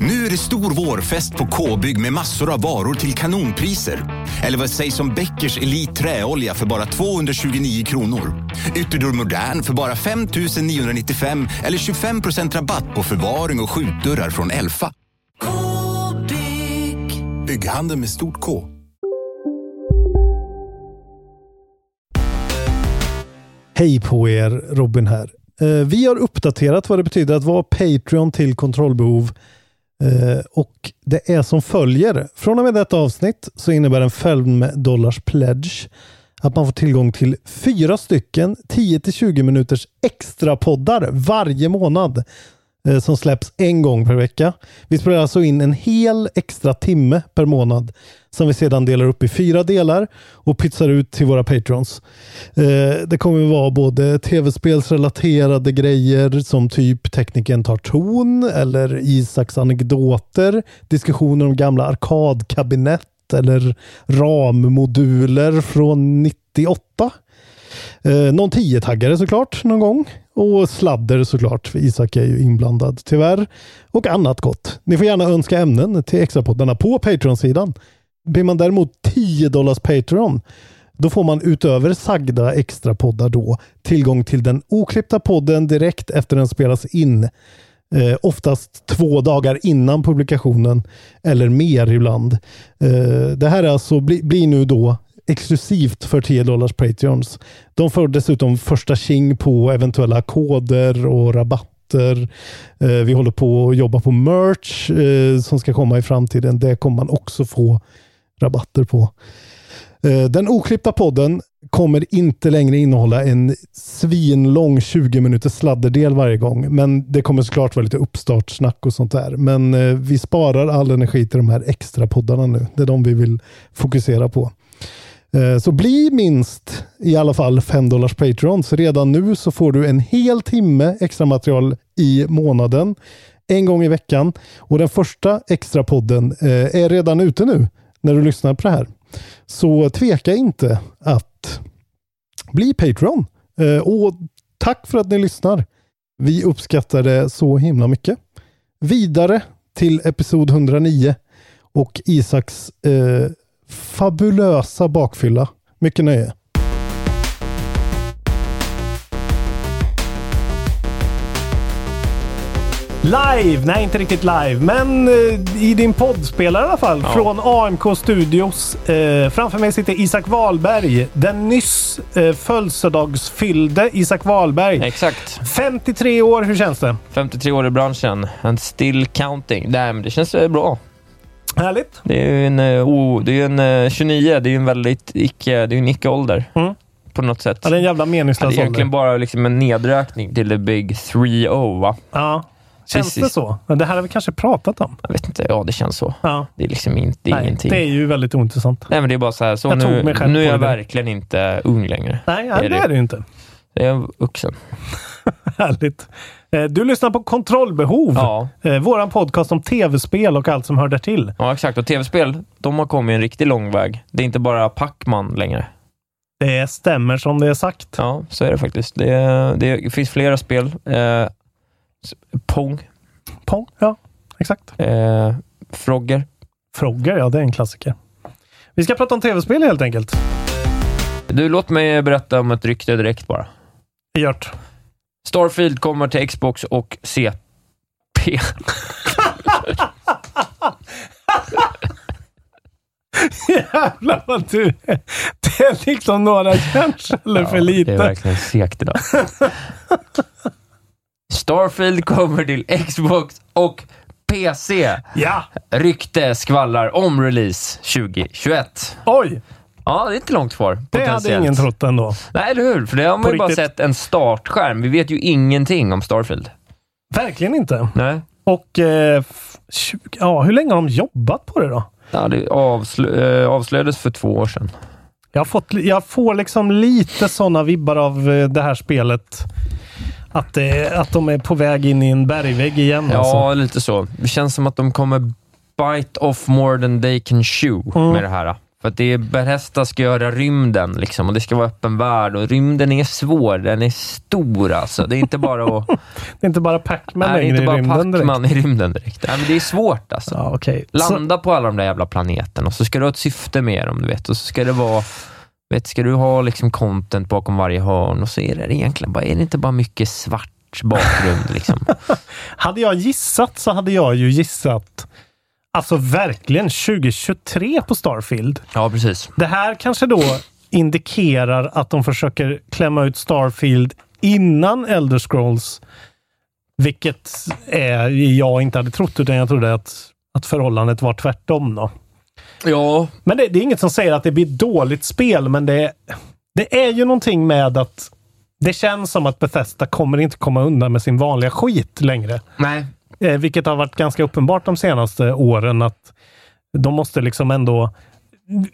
Nu är det stor vårfest på K-bygg med massor av varor till kanonpriser. Eller vad sägs om Bäckers Elite Träolja för bara 229 kronor? Ytterdörr Modern för bara 5 995 eller 25% rabatt på förvaring och skjutdörrar från Elfa. K-bygg. Bygghandeln med stort K. Hej på er, Robin här. Eh, Vi har uppdaterat vad det betyder att vara Patreon till kontrollbehov Eh, och det är som följer. Från och med detta avsnitt så innebär en 5 dollars pledge att man får tillgång till fyra stycken 10-20 minuters extra poddar varje månad Eh, som släpps en gång per vecka. Vi spelar alltså in en hel extra timme per månad som vi sedan delar upp i fyra delar och pytsar ut till våra patrons. Eh, det kommer att vara både tv-spelsrelaterade grejer som typ Tekniken tar ton eller Isaks anekdoter, diskussioner om gamla arkadkabinett eller RAM-moduler från 98. Eh, någon tiotaggare såklart någon gång. Och sladder såklart, för Isak är ju inblandad tyvärr. Och annat gott. Ni får gärna önska ämnen till extrapoddarna på Patreon-sidan. Blir man däremot 10 dollars Patreon då får man utöver sagda extrapoddar då tillgång till den oklippta podden direkt efter den spelas in. Eh, oftast två dagar innan publikationen eller mer ibland. Eh, det här är alltså, bli, blir nu då exklusivt för 10 dollars Patreons. De får dessutom första king på eventuella koder och rabatter. Eh, vi håller på att jobba på merch eh, som ska komma i framtiden. Det kommer man också få rabatter på. Eh, den oklippta podden kommer inte längre innehålla en svinlång 20 minuters sladderdel varje gång. Men det kommer såklart vara lite uppstartsnack och sånt där. Men vi sparar all energi till de här extra poddarna nu. Det är de vi vill fokusera på. Eh, så bli minst i alla fall 5 dollars Patreon. Så redan nu så får du en hel timme extra material i månaden. En gång i veckan. Och den första extra podden eh, är redan ute nu när du lyssnar på det här. Så tveka inte att bli Patreon. Eh, och tack för att ni lyssnar. Vi uppskattar det så himla mycket. Vidare till episod 109 och Isaks eh, fabulösa bakfylla. Mycket nöje. Live! Nej, inte riktigt live, men eh, i din poddspelare i alla fall. Från AMK Studios. Eh, framför mig sitter Isak Wahlberg. Den nyss eh, födelsedagsfyllde Isak Wahlberg. Exakt. 53 år, hur känns det? 53 år i branschen. And still counting. Nej, men det känns eh, bra. Härligt. Det är ju en, eh, oh, det är en eh, 29. Det är ju en väldigt icke, det är en icke-ålder. Mm. På något sätt. Ja, det är en jävla meningslös det är egentligen ålder. bara liksom en nedräkning till the big 3-0 va? Ja. Känns Precis. det så? Det här har vi kanske pratat om. Jag vet inte. Ja, det känns så. Ja. Det är liksom inte, det är Nej, ingenting. det är ju väldigt ointressant. Nej, men det är bara så här. Så Jag nu, nu är jag det. verkligen inte ung längre. Nej, ja, det är det ju inte. Jag är vuxen. Härligt. Eh, Du lyssnar på Kontrollbehov. Ja. Eh, Våran podcast om tv-spel och allt som hör där till. Ja, exakt. Och tv-spel, de har kommit en riktigt lång väg. Det är inte bara Pac-Man längre. Det stämmer som det är sagt. Ja, så är det faktiskt. Det, det finns flera spel. Eh, Pong, Pong, ja. Exakt. eh, Frogger. Frogger, ja det är en klassiker. Vi ska prata om tv-spel helt enkelt. Du, låt mig berätta om ett rykte direkt bara. Gjort. Starfield kommer till Xbox och CP. Jävlar vad du är Det är liksom några hjärnceller för lite. Det är verkligen segt idag. Starfield kommer till Xbox och PC. Ja! Rykte skvallrar om release 2021. Oj! Ja, det är inte långt kvar. Det hade ingen trott ändå. Nej, eller hur? För det har man På ju bara riktigt. sett en startskärm. Vi vet ju ingenting om Starfield. Verkligen inte. Nej. Och eh, f- 20, ja, hur länge har de jobbat på det då? Ja, det avslö- eh, avslöjades för två år sedan. Jag, fått, jag får liksom lite sådana vibbar av eh, det här spelet. Att, det, att de är på väg in i en bergvägg igen. Ja, Alltså. lite så. Det känns som att de kommer bite off more than they can chew Mm. med det här. För att det är Bethesda ska göra rymden liksom, och det ska vara öppen värld och rymden är svår. Den är stor alltså. Det är inte bara att... Det är inte bara Pac-Man längre i rymden direkt. Pac-Man i rymden direkt. Nej, men det är svårt alltså. Ja. Så, Landa på alla de där jävla planeterna och så ska du ha ett syfte med dem, du vet. Och så ska det vara... Vet, ska du ha liksom content bakom varje hörn och så är det egentligen bara, är det inte bara mycket svart bakgrund liksom? hade jag gissat så hade jag ju gissat Alltså verkligen 2023 på Starfield. Ja, precis. Det här kanske då indikerar att de försöker klämma ut Starfield innan Elder Scrolls. Vilket är, jag inte hade trott, utan jag trodde att, att förhållandet var tvärtom. Då. Ja, Men det, det är inget som säger att det blir dåligt spel, men det, det är ju någonting med att det känns som att Bethesda kommer inte komma undan med sin vanliga skit längre. nej. Eh, vilket har varit ganska uppenbart de senaste åren att de måste liksom ändå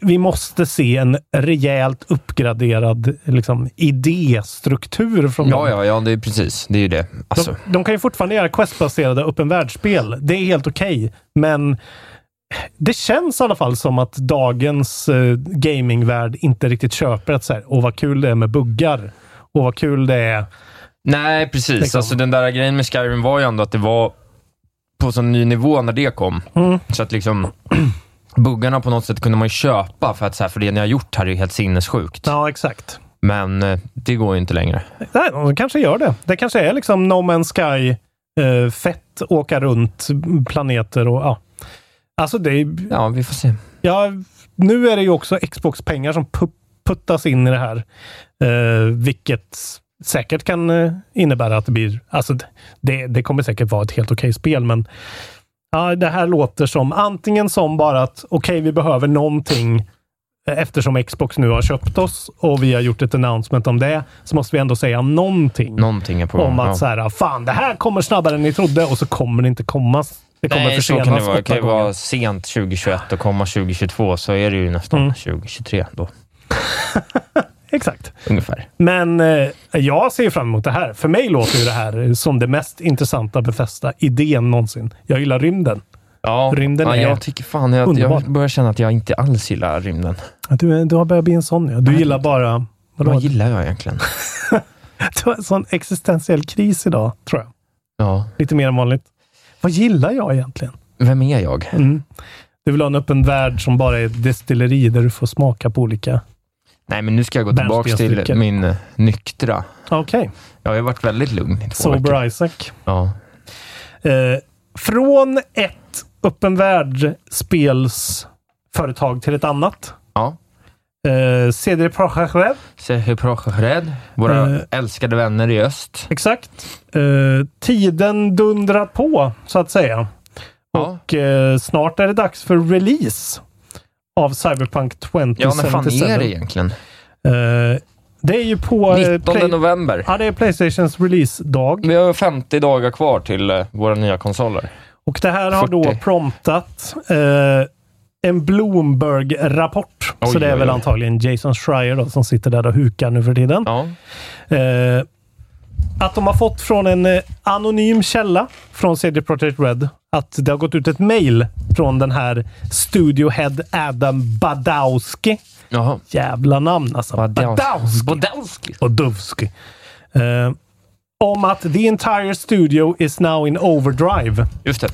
vi måste se en rejält uppgraderad liksom, idéstruktur från Ja, dem. ja, ja, det är precis. Det är ju det. Alltså, De, de kan ju fortfarande göra questbaserade öppen världsspel. Det är helt okej. Men det känns i alla fall som att dagens eh, gamingvärld inte riktigt köper att så här, åh vad kul det är med buggar. Och vad kul det är. nej, precis. Liksom. Alltså, den där grejen med Skyrim var ju ändå att det var på sån ny nivå när det kom. Mm. Så att liksom buggarna på något sätt kunde man ju köpa för att så här, för det ni har gjort här är ju helt sinnessjukt. Ja, exakt. Men eh, det går ju inte längre. Nej, de kanske gör det. Det kanske är liksom No Man's Sky, eh, fett, åka runt planeter och ja. Alltså det är, Ja, vi får se. ja, nu är det ju också Xbox-pengar som pu- puttas in i det här. Eh, vilket säkert kan eh, innebära att det blir, alltså det, det kommer säkert vara ett helt okej spel, men ja, det här låter som antingen som bara att okej, vi behöver någonting eftersom Xbox nu har köpt oss och vi har gjort ett announcement om det, så måste vi ändå säga någonting Någonting på om att ja. så här, fan det här kommer snabbare än ni trodde och så kommer det inte komma. Det kommer Nej, så försenas kan det vara. Det kan ju vara sent 2021 och komma 2022, så är det ju nästan Mm. 2023 då. Exakt. Ungefär. Men eh, jag ser fram emot det här. För mig låter ju det här som det mest intressanta befästa idén någonsin. Jag gillar rymden. Ja, Rymden ja, är jag tycker fan, jag, jag börjar känna att jag inte alls gillar rymden. Du, du har börjat bli en sån ja. Du gillar bara... Vadå? Vad gillar jag egentligen? Du har en sån existentiell kris idag, tror jag. Ja, Lite mer än vanligt. Vad gillar jag egentligen? vem är jag? Mm. Du vill ha en öppen värld som bara är ett destilleri där du får smaka på olika... Nej, men nu ska jag gå tillbaka till min eh, nyktra. Okej. Jag har ju varit väldigt lugn i två veckor. Sober Isaac. Ja. Eh, från ett öppen värld-spelsföretag till ett annat. Ja. Eh, CD Projekt Red. Våra Eh. älskade vänner i öst. Exakt. Eh, tiden dundrar på, så att säga. Ja. Och eh, snart är det dags för release av Cyberpunk Ja, när 2077. fan är det egentligen? Eh, det är ju på... eh, 19 Play- november. Ja, det är Playstations release-dag. Vi har 50 dagar kvar till eh, våra nya konsoler. Och det här har då 40. promptat eh, en Bloomberg-rapport. Oj, Så det är oj, väl oj. antagligen Jason Schreier då, som sitter där och hukar nu för tiden. Ja. Eh, att de har fått från en eh, anonym källa från CD Projekt Red att det har gått ut ett mail från den här Studio Head Adam Badowski. Jaha. Jävla namn alltså. Badowski. Badowski. Badowski. Eh, om att the entire studio is now in overdrive. Just det.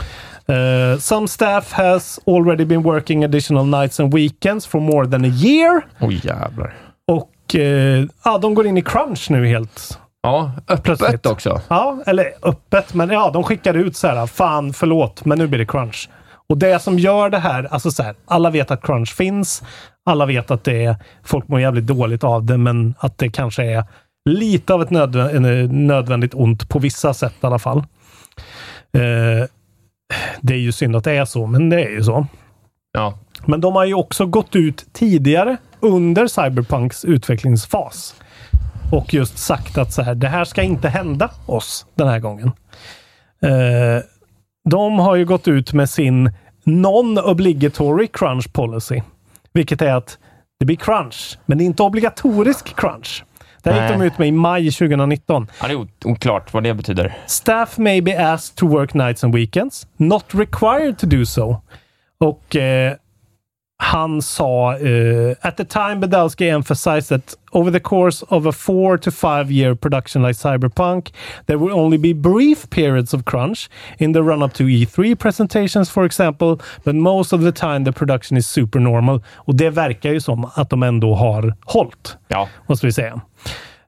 Uh, some staff has already been working additional nights and weekends for more than a year. Oj jävlar. Och eh, ja, de går in i crunch nu helt. Ja, öppet Plötsligt. också. Ja, eller öppet, men ja, de skickar ut så här. Fan, förlåt, men nu blir det crunch. Och det som gör det här, alltså så här, alla vet att crunch finns. Alla vet att det är, folk mår jävligt dåligt av det, men att det kanske är lite av ett en nödvändigt ont på vissa sätt i alla fall. Eh, det är ju synd att det är så, men det är ju så. Ja. Men de har ju också gått ut tidigare under Cyberpunks utvecklingsfas och just sagt att så här, det här ska inte hända oss den här gången. Eh, de har ju gått ut med sin non-obligatory crunch policy, vilket är att det blir crunch, men det är inte obligatorisk crunch. Det här gick de ut med i maj 2019. Ja, det är oklart vad det betyder. Staff may be asked to work nights and weekends, not required to do so. Och eh, han sa, eh, at the time Badowski emphasized that over the course of a four to five year production like Cyberpunk, there will only be brief periods of crunch in the run-up to E3 presentations for example, but most of the time the production is super normal. Och det verkar ju som att de ändå har hållit Ja. måste vi säga.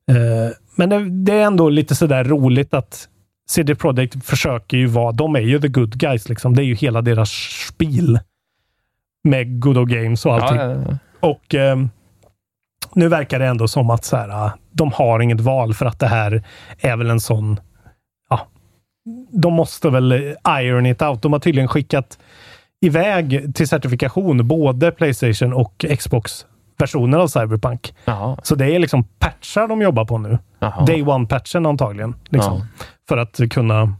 Eh, men det, det är ändå lite sådär roligt att CD Projekt försöker ju vara, de är ju the good guys liksom. Det är ju hela deras spel. Med good old games och allting. Ja, ja, ja. Och ehm, nu verkar det ändå som att så här, ah, de har inget val för att det här är väl en sån, ja, de måste väl eh, iron it out. De har tydligen skickat iväg till certifikation både Playstation och Xbox versioner av Cyberpunk. Jaha. Så det är liksom patchar de jobbar på nu. Jaha. Day one-patchen antagligen. Liksom. För att kunna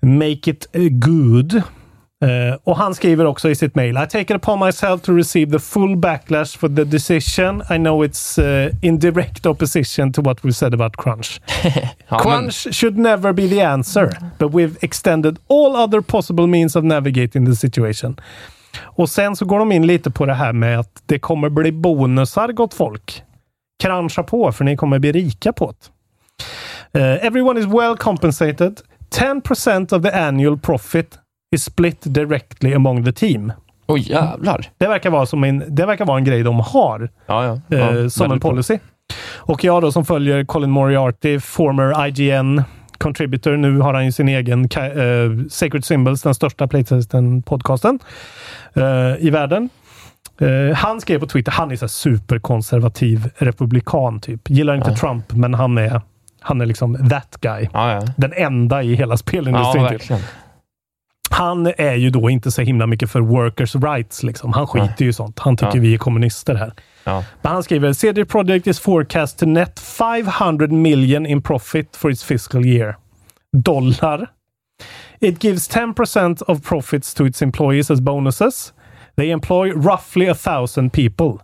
make it eh, good. Eh, och han skriver också i sitt mail. I take it upon myself to receive the full backlash for the decision. I know it's eh, in direct opposition to what we said about crunch. Ja, men- crunch should never be the answer, but we've extended all other possible means of navigating the situation. Och sen så går de in lite på det här med att det kommer bli bonusar gott folk. Cruncha på, för ni kommer bli rika på det. Eh, everyone is well compensated. 10% of the annual profit is split directly among the team. Oj, jävlar. Det verkar vara, som en, det verkar vara en grej de har Ja, ja. eh, ja som en policy. Och jag då som följer Colin Moriarty, former IGN contributor. Nu har han ju sin egen eh, Sacred Symbols, den största Playtesting-podcasten eh, i världen. Eh, han skrev på Twitter, han är så superkonservativ republikan typ. Gillar inte Trump, men han är, han är liksom that guy. Ja, ja. Den enda i hela Ja, spelindustrin. typ. verkligen. Han är ju då inte så himla mycket för workers rights. Liksom. Han skiter ju i sånt. Han tycker Ja. vi är kommunister här. Ja. Men han skriver CD Projekt is forecast to net 500 million in profit for its fiscal year. Dollar. It gives 10% of profits to its employees as bonuses. They employ roughly a thousand people.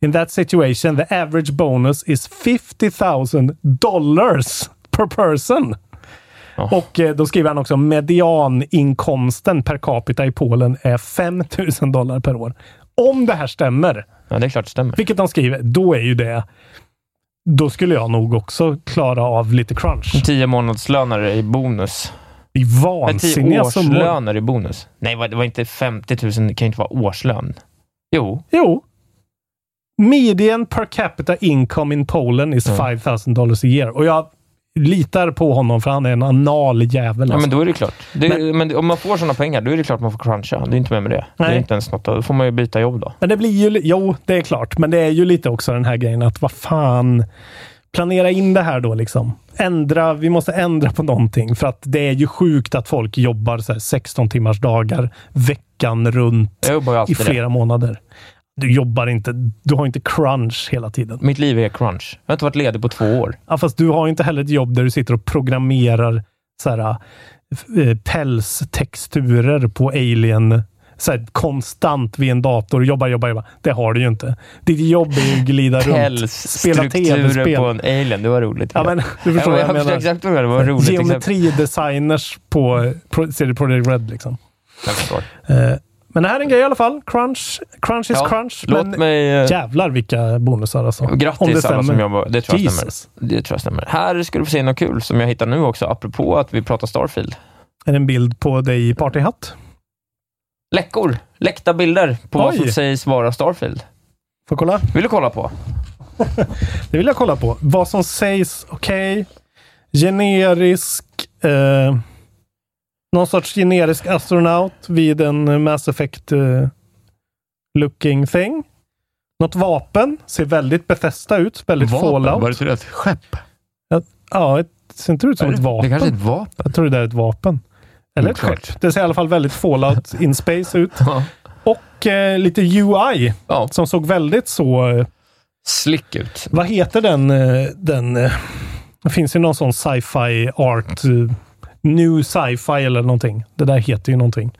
In that situation, the average bonus is 50,000 dollars per person. Och eh, då skriver han också medianinkomsten per capita i Polen är 5 000 dollar per år. Om det här stämmer, ja, det är klart det stämmer. vilket de skriver, då är ju det... Då skulle jag nog också klara av lite crunch. Tio månadslönare i bonus. Det är tio vansinniga summor. årslöner i bonus. Nej, det var inte 50 000. Det kan inte vara årslön. Jo. Jo. Median per capita income in Polen is Mm. 5000 dollars a year. Och jag litar på honom för han är en anal jävel. Ja, alltså. men då är det klart. Det, men, om man får sådana pengar, då är det klart man får cruncha. Det är inte med med det. Det Nej. är inte ens något. Då får man ju byta jobb då. Men det blir ju, jo, det är klart, men det är ju lite också den här grejen att vad fan, planera in det här då liksom. Ändra, vi måste ändra på någonting för att det är ju sjukt att folk jobbar så här 16 timmars dagar veckan runt i flera det. månader. Du jobbar inte, du har inte crunch hela tiden. Mitt liv är crunch. Jag har inte varit ledig på två år. Ja, fast du har inte heller ett jobb där du sitter och programmerar så här, eh, pälstexturer på alien så här, konstant vid en dator. Jobba, jobba, jobba. Det har du ju inte. Ditt jobb är ju att glida runt, spela tv-spel. på en alien. Det var roligt. Ja, men du förstår ja, jag jag menar. exakt vad. Det var roligt. Geometridesigners på CD Projekt Red. Liksom. Jag förstår. Men det här är en grej i alla fall. Crunch, crunch is Ja, crunch. Låt men mig... eh, jävlar vilka bonusar alltså. Om det Grattis alla som jobbar. Det tror jag stämmer. Det tror jag stämmer. Här ska du få se något kul som jag hittar nu också, apropå att vi pratar Starfield. Är det en bild på dig i partyhatt? Läckor. Läckta bilder på vad Oj. som sägs vara Starfield. Får kolla? Vill du kolla på? Det vill jag kolla på. Vad som sägs, okej. Generisk. Eh, någon sorts generisk astronaut vid en eh, Mass Effect eh, looking thing. Något vapen. Ser väldigt Bethesda ut. Väldigt Fallout. Var det ett skepp? Ja, ett, ser inte ut som ett vapen. Det kanske är ett vapen. Jag tror det där är ett vapen. Eller ett skepp. Det ser i alla fall väldigt Fallout in space ut. Ja. Och eh, lite UI ja. som såg väldigt så... Eh, Slick ut. vad heter den? Eh, den eh, det finns ju någon sån sci-fi art. New sci-fi eller någonting. Det där heter ju någonting.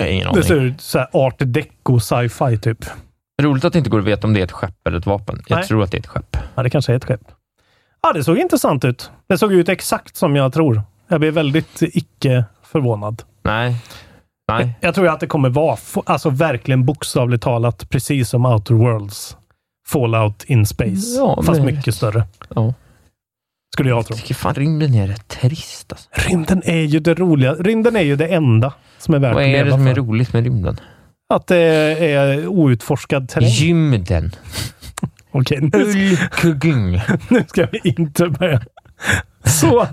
Ingen Det aning. ser ut så här art deco sci-fi typ. Roligt att det inte går att veta om det är ett skepp eller ett vapen. Jag Nej. tror att det är ett skepp. Ja, det kanske är ett skepp. Ja, det såg intressant ut. Det såg ut exakt som jag tror. Jag blev väldigt icke förvånad. Nej. Nej. Jag tror att det kommer vara, alltså verkligen bokstavligt talat, precis som Outer Worlds. Fallout in space. Ja, Fast mycket större. Ja. Skulle jag tro. Jag tycker fan rymden är rätt trist. Alltså. Rymden är ju det roliga. Rymden är ju det enda som är värt Vad att är det leva som är roligt med rymden? Att det är outforskad terräng. Gymden. Okej, nu, Ulkuggung. nu ska vi inte börja. Så,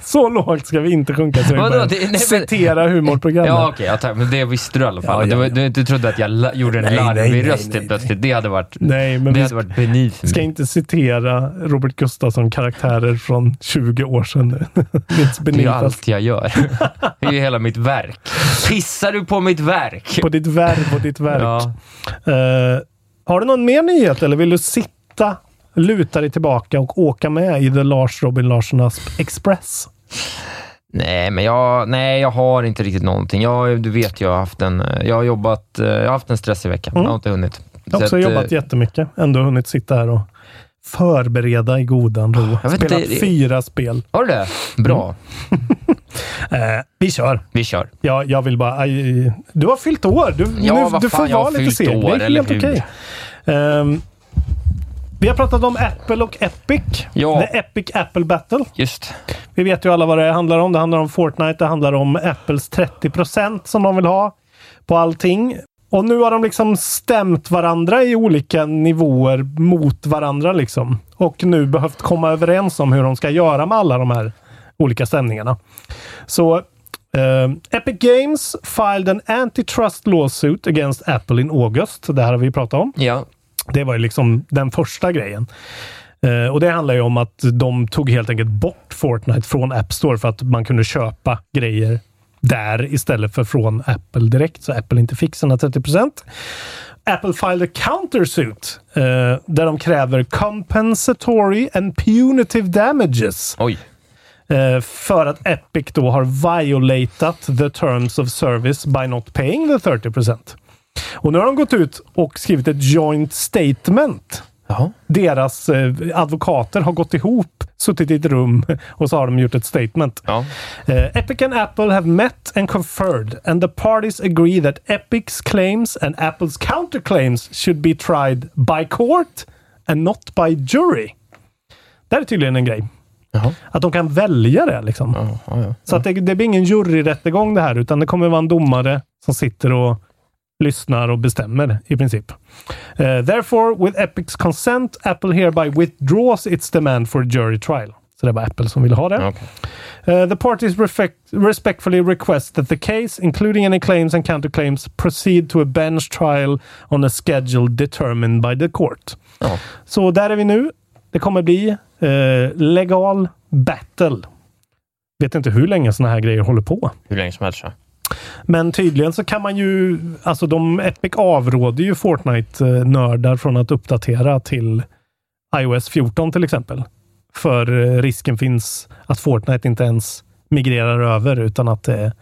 så lågt ska vi inte sjunka så Vadå? Det- nej, citera humorprogrammet. Ja, okej. ja, tack. men det visste du i alla fall. Ja, ja, Det ja. du, du trodde att jag la, gjorde en Nej, larvig nej, röst nej, helt plötsligt. Det hade varit, Nej, men det hade varit beneath ska inte citera Robert Gustafsson-karaktärer från 20 år sedan. It's Det är allt jag gör. Det är ju hela mitt verk. Pissar du på mitt verk? På ditt verb och ditt verk. Ja. Eh, har du någon mer nyhet eller vill du sitta, luta dig tillbaka och åka med i The Lars Robin Larsson Express? Nej, men jag, nej, jag har inte riktigt någonting. Jag, du vet, jag har haft en, jag har jobbat, eh, jag har haft en stressig vecka. Jag har inte hunnit. Jag har också Så att, jobbat eh, jättemycket. Ändå hunnit sitta här och förbereda i godan ro. Spelat inte, fyra spel. Har du det? Bra. Eh, vi kör. Vi kör. Jag, jag vill bara... aj, du har fyllt år. Du, Ja, nu, du fan, får vara lite år, Det är helt okej. Ehm, vi har pratat om Apple och Epic. Ja. The Epic Apple Battle. Just. Vi vet ju alla vad det handlar om. Det handlar om Fortnite. Det handlar om Apples 30% som de vill ha på allting. Och nu har de liksom stämt varandra i olika nivåer mot varandra liksom. Och nu behövt komma överens om hur de ska göra med alla de här olika stämningarna. Så eh, Epic Games filed an antitrust lawsuit against Apple in August. Det här har vi pratat om. Ja. Det var ju liksom den första grejen. Eh, och det handlar ju om att de tog helt enkelt bort Fortnite från App Store för att man kunde köpa grejer där istället för från Apple direkt, så Apple inte fick sina 30% Apple filed a countersuit eh, där de kräver compensatory and punitive damages Oj. eh, för att Epic då har violatat the terms of service by not paying the 30 Och nu har de gått ut och skrivit ett joint statement Jaha. deras eh, advokater har gått ihop, suttit i ett rum och så har de gjort ett statement. Ja. Eh, Epic and Apple have met and conferred and the parties agree that Epic's claims and Apple's counterclaims should be tried by court and not by jury. Det här är tydligen en grej. Jaha. Att de kan välja det liksom. Ja, ja. Så att det, det blir ingen juryrättegång det här, utan det kommer vara en domare som sitter och lyssnar och bestämmer i princip. Eh, therefore, with Epics consent, Apple hereby withdraws its demand for a jury trial. Så det var Apple som ville ha det. Okej. Uh, the parties respect, respectfully request that the case, including any claims and counterclaims, proceed to a bench trial on a schedule determined by the court. Ja. Så där är vi nu. Det kommer bli eh, legal battle. Vet inte hur länge såna här grejer håller på. Hur länge som helst. ja. Men tydligen så kan man ju, alltså de Epic avråder ju Fortnite-nördar från att uppdatera till iOS 14 till exempel. För eh, risken finns att Fortnite inte ens migrerar över utan att det är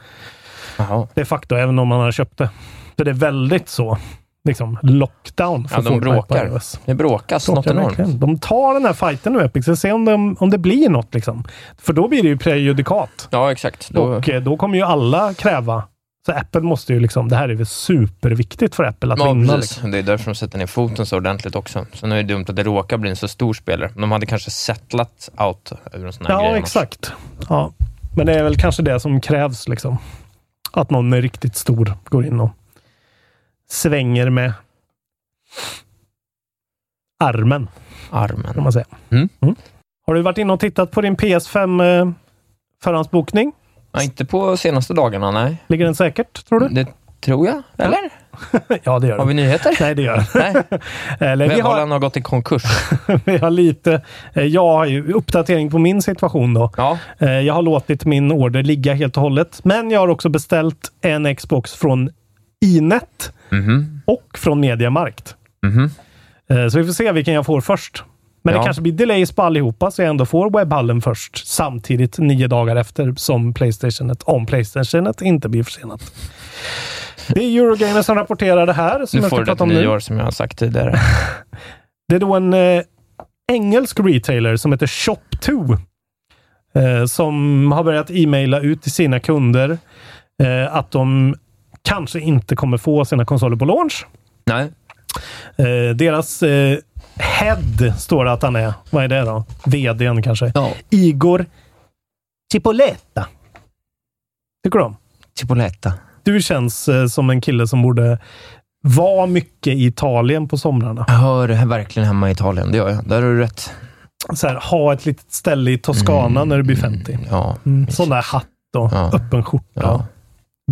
Jaha. de facto, även om man har köpt det. Så det är väldigt så, liksom lockdown för Ja, de på bråkar. iOS. Det bråkas något Bråkar enormt. verkligen. De tar den här fighten nu Epic, så se om, de, om det blir något liksom. För då blir det ju prejudikat. Ja, exakt. Då, Och eh, då kommer ju alla kräva. Så Apple måste ju liksom, det här är väl superviktigt för Apple att ja, vinna. Liksom. Det är därför de sätter ner foten så ordentligt också. Så nu är det dumt att det råkar bli en så stor spelare. De hade kanske settlat out över en sån här Ja, grej annars. exakt. Ja. Men det är väl kanske det som krävs. liksom. Att någon riktigt stor går in och svänger med armen, kan Armen. man säga. Mm. Har du varit inne och tittat på din PS5 eh, förhandsbokning? Ja, inte på senaste dagarna, nej. Ligger den säkert, tror du? Det tror jag, eller? Ja, det gör Har vi den. nyheter? Nej, det gör den. Nej. Eller, vi, har, har gått i konkurs. vi har lite... eh, Jag har ju uppdatering på min situation då. Ja, Eh, Jag har låtit min order ligga helt och hållet. Men jag har också beställt en Xbox från Inet Mhm. och från Mediamarkt. Eh, Så vi får se vilken jag får först. Men Ja. det kanske blir delays på allihopa så jag ändå får webbhallen först samtidigt nio dagar efter som Playstationet, om Playstationet inte blir försenat. Det är Eurogamer som rapporterar det här. Som nu jag får du nu. nyår som jag har sagt tidigare. Det är då en eh, engelsk retailer som heter Shop2 eh, som har börjat e-maila ut till sina kunder eh, att de kanske inte kommer få sina konsoler på launch. Nej. Eh, deras eh, head står det att han är. Vad är det då? VDn kanske? Ja. Igor Cipoletta. Tycker du om? Chipoletta. Du känns eh, som en kille som borde vara mycket i Italien på somrarna. Jag hör verkligen hemma i Italien, det gör jag. Där har du rätt. Så här, ha ett litet ställe i Toscana när du blir 50. Ja. Mm, sån där hatt och Ja. öppen skjorta. Ja.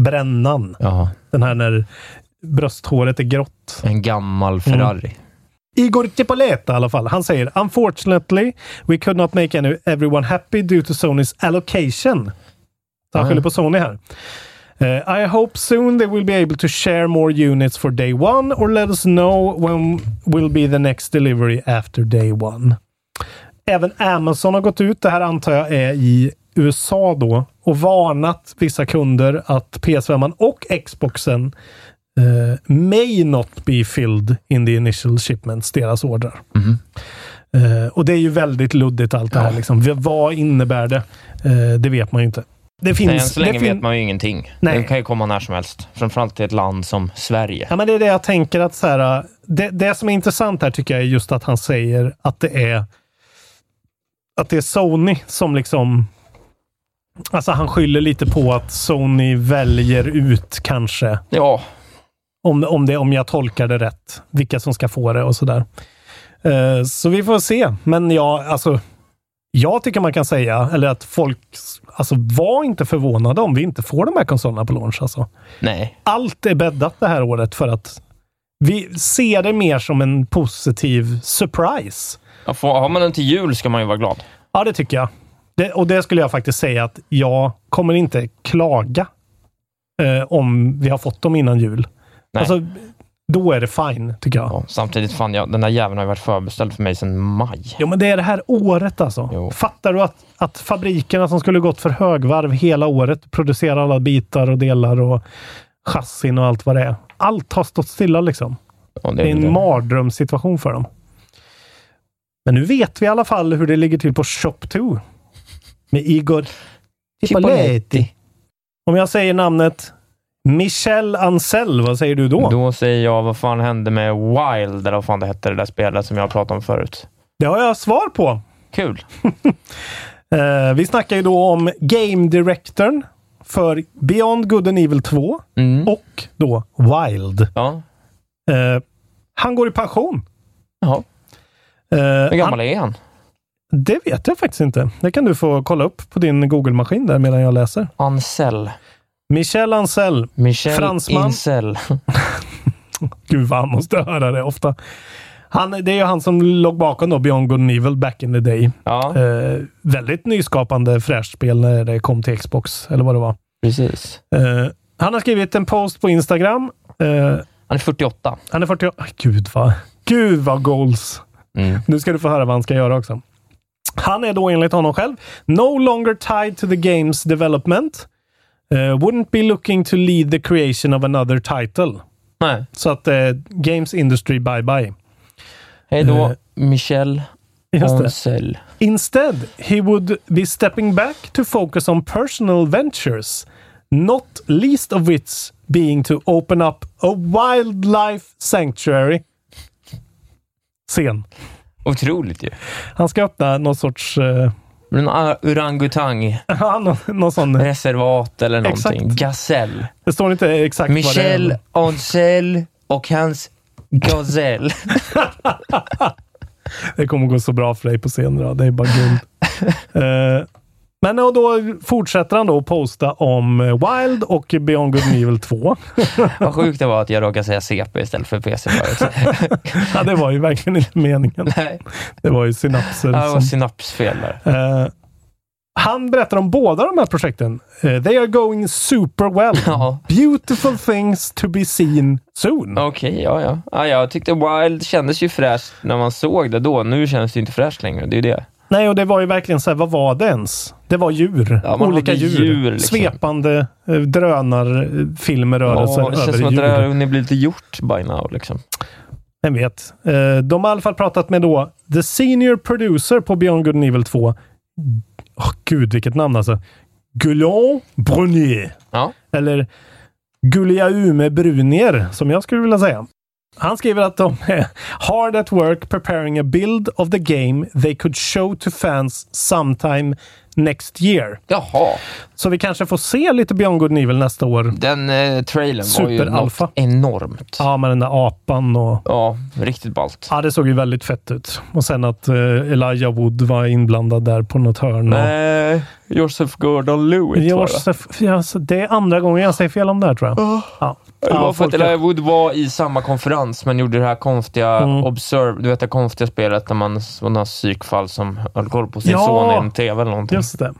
Brännan. ja. Den här när brösthåret är grått. En gammal Ferrari. Igor Cipoleta i alla fall. Han säger Unfortunately, we could not make any, everyone happy due to Sonys allocation. Så han Ah, skyller på Sony här. Eh, I hope soon they will be able to share more units for day one or let us know when will be the next delivery after day one. Även Amazon har gått ut, det här antar jag är i USA då, och varnat vissa kunder att PS5 och Xboxen eh, may not be filled in the initial shipments, deras ordrar. Eh, och det är ju väldigt luddigt allt det här. Liksom. Vad innebär det? Eh, det vet man ju inte. Det finns, Nej, än så länge vet man ju ingenting. Nej. Det kan ju komma när som helst. Framförallt till ett land som Sverige. Ja, men det är det jag tänker att så här, det, det som är intressant här tycker jag är just att han säger att det är att det är Sony som liksom Alltså han skyller lite på att Sony väljer ut kanske, Ja, om, om, det, om jag tolkar det rätt, vilka som ska få det och sådär. Eh, så vi får se. Men ja, alltså, jag tycker man kan säga, eller att folk, alltså var inte förvånade om vi inte får de här konsolerna på launch. Alltså nej. allt är bäddat det här året för att vi ser det mer som en positiv surprise. Ja, får- har man den till jul ska man ju vara glad. Ja, det tycker jag. Det, och det skulle jag faktiskt säga att jag kommer inte klaga eh, om vi har fått dem innan jul. Nej. Alltså, då är det fine, tycker jag. Ja, samtidigt, fan, jag, den där jäveln har ju varit förbeställd för mig sedan maj. Jo, men det är det här året alltså. Jo. Fattar du att, att fabrikerna som skulle gått för högvarv hela året, producerar alla bitar och delar och chassin och allt vad det är. Allt har stått stilla liksom. Ja, Det är en mardrömssituation för dem. Men nu vet vi i alla fall hur det ligger till på Shop2. Med Igor Cipoletti. Om jag säger namnet Michel Ancel, vad säger du då? Då säger jag, vad fan hände med Wild, eller vad fan det hette, det där spelet som jag pratade om förut. Det har jag svar på. Kul. Eh, vi snackar ju då om Game Directorn för Beyond Good and Evil 2 Mm. och då Wild. Ja. Eh, han går i pension. Jaha. Eh, Hur han, gammal är han? Det vet jag faktiskt inte. Det kan du få kolla upp på din Google-maskin där medan jag läser. Ansel. Michel Ancel. Michel Fransman. Incel. Gud vad han måste höra det ofta. Han, det är ju han som låg bakom då Beyond Good and Evil back in the day. Ja, Eh, väldigt nyskapande fräscht spel när det kom till Xbox, eller vad det var. precis. Eh, han har skrivit en post på Instagram. Eh, Han är 48. han är 40 Aj, Gud vad, Gud vad goals! Mm. Nu ska du få höra vad han ska göra också. Han är då enligt honom själv no longer tied to the game's development. Eh, wouldn't be looking to lead the creation of another title. Nej. Så att eh, Games Industry bye bye. Hej då, Eh, Michel. Ansel. Instead, he would be stepping back to focus on personal ventures, not least of which being to open up a wildlife sanctuary. Scen. Otroligt ju. Han ska öppna någon sorts... Uh, En orangutang, någon, någon sån... reservat eller någonting. Exakt. Gasell. Det står inte exakt Michel vad det är. Ansel och hans gazell. Det kommer gå så bra för dig på scen. Då. Det är bara guld. Men och då fortsätter han då att posta om eh, Wild och Beyond Good and Evil 2. Vad sjukt det var att jag råkade säga CP istället för PC förut. ja, det var ju verkligen inte meningen. Nej, Det var ju synapser. det var som, synapsfel där. Eh, han berättar om båda de här projekten. Eh, they are going super well. Ja. Beautiful things to be seen soon. Okej, ja, ja. ja. Jag tyckte Wild kändes ju fräscht när man såg det då. Nu känns det inte fräscht längre. Det är ju det. Nej, och det var ju verkligen så här, vad var det ens? Det var djur. Ja, Olika djur. djur, liksom. Svepande eh, drönarfilmer, Ja, det känns som att det har djur. hunnit bli lite gjort by now. Liksom. Vem vet? Eh, de har i alla fall pratat med då the senior producer på Beyond Good and Evil 2. Åh gud, vilket namn alltså. Guillaume Brunier. Ja. Eller Guliaume Brunier, som jag skulle vilja säga. Han skriver att de är hard at work preparing a build of the game they could show to fans sometime next year. Jaha, Så vi kanske får se lite Beyond Good and Evil nästa år. den eh, trailern var ju Superalfa. något enormt. Ja, med den där apan och... Ja, riktigt ballt. Ja, det såg ju väldigt fett ut. Och sen att eh, Elijah Wood var inblandad där på något hörn. och- Nej, Joseph Gordon-Lewitt var. Joseph, så det är andra gången jag säger fel om det här tror jag. Ja. Det var för att Elijah Wood var i samma konferens, men gjorde det här konstiga Mm. Observe, du vet det konstiga spelet där man, sådana psykfall som höll koll på sin Ja. son i en TV eller någonting. Just det.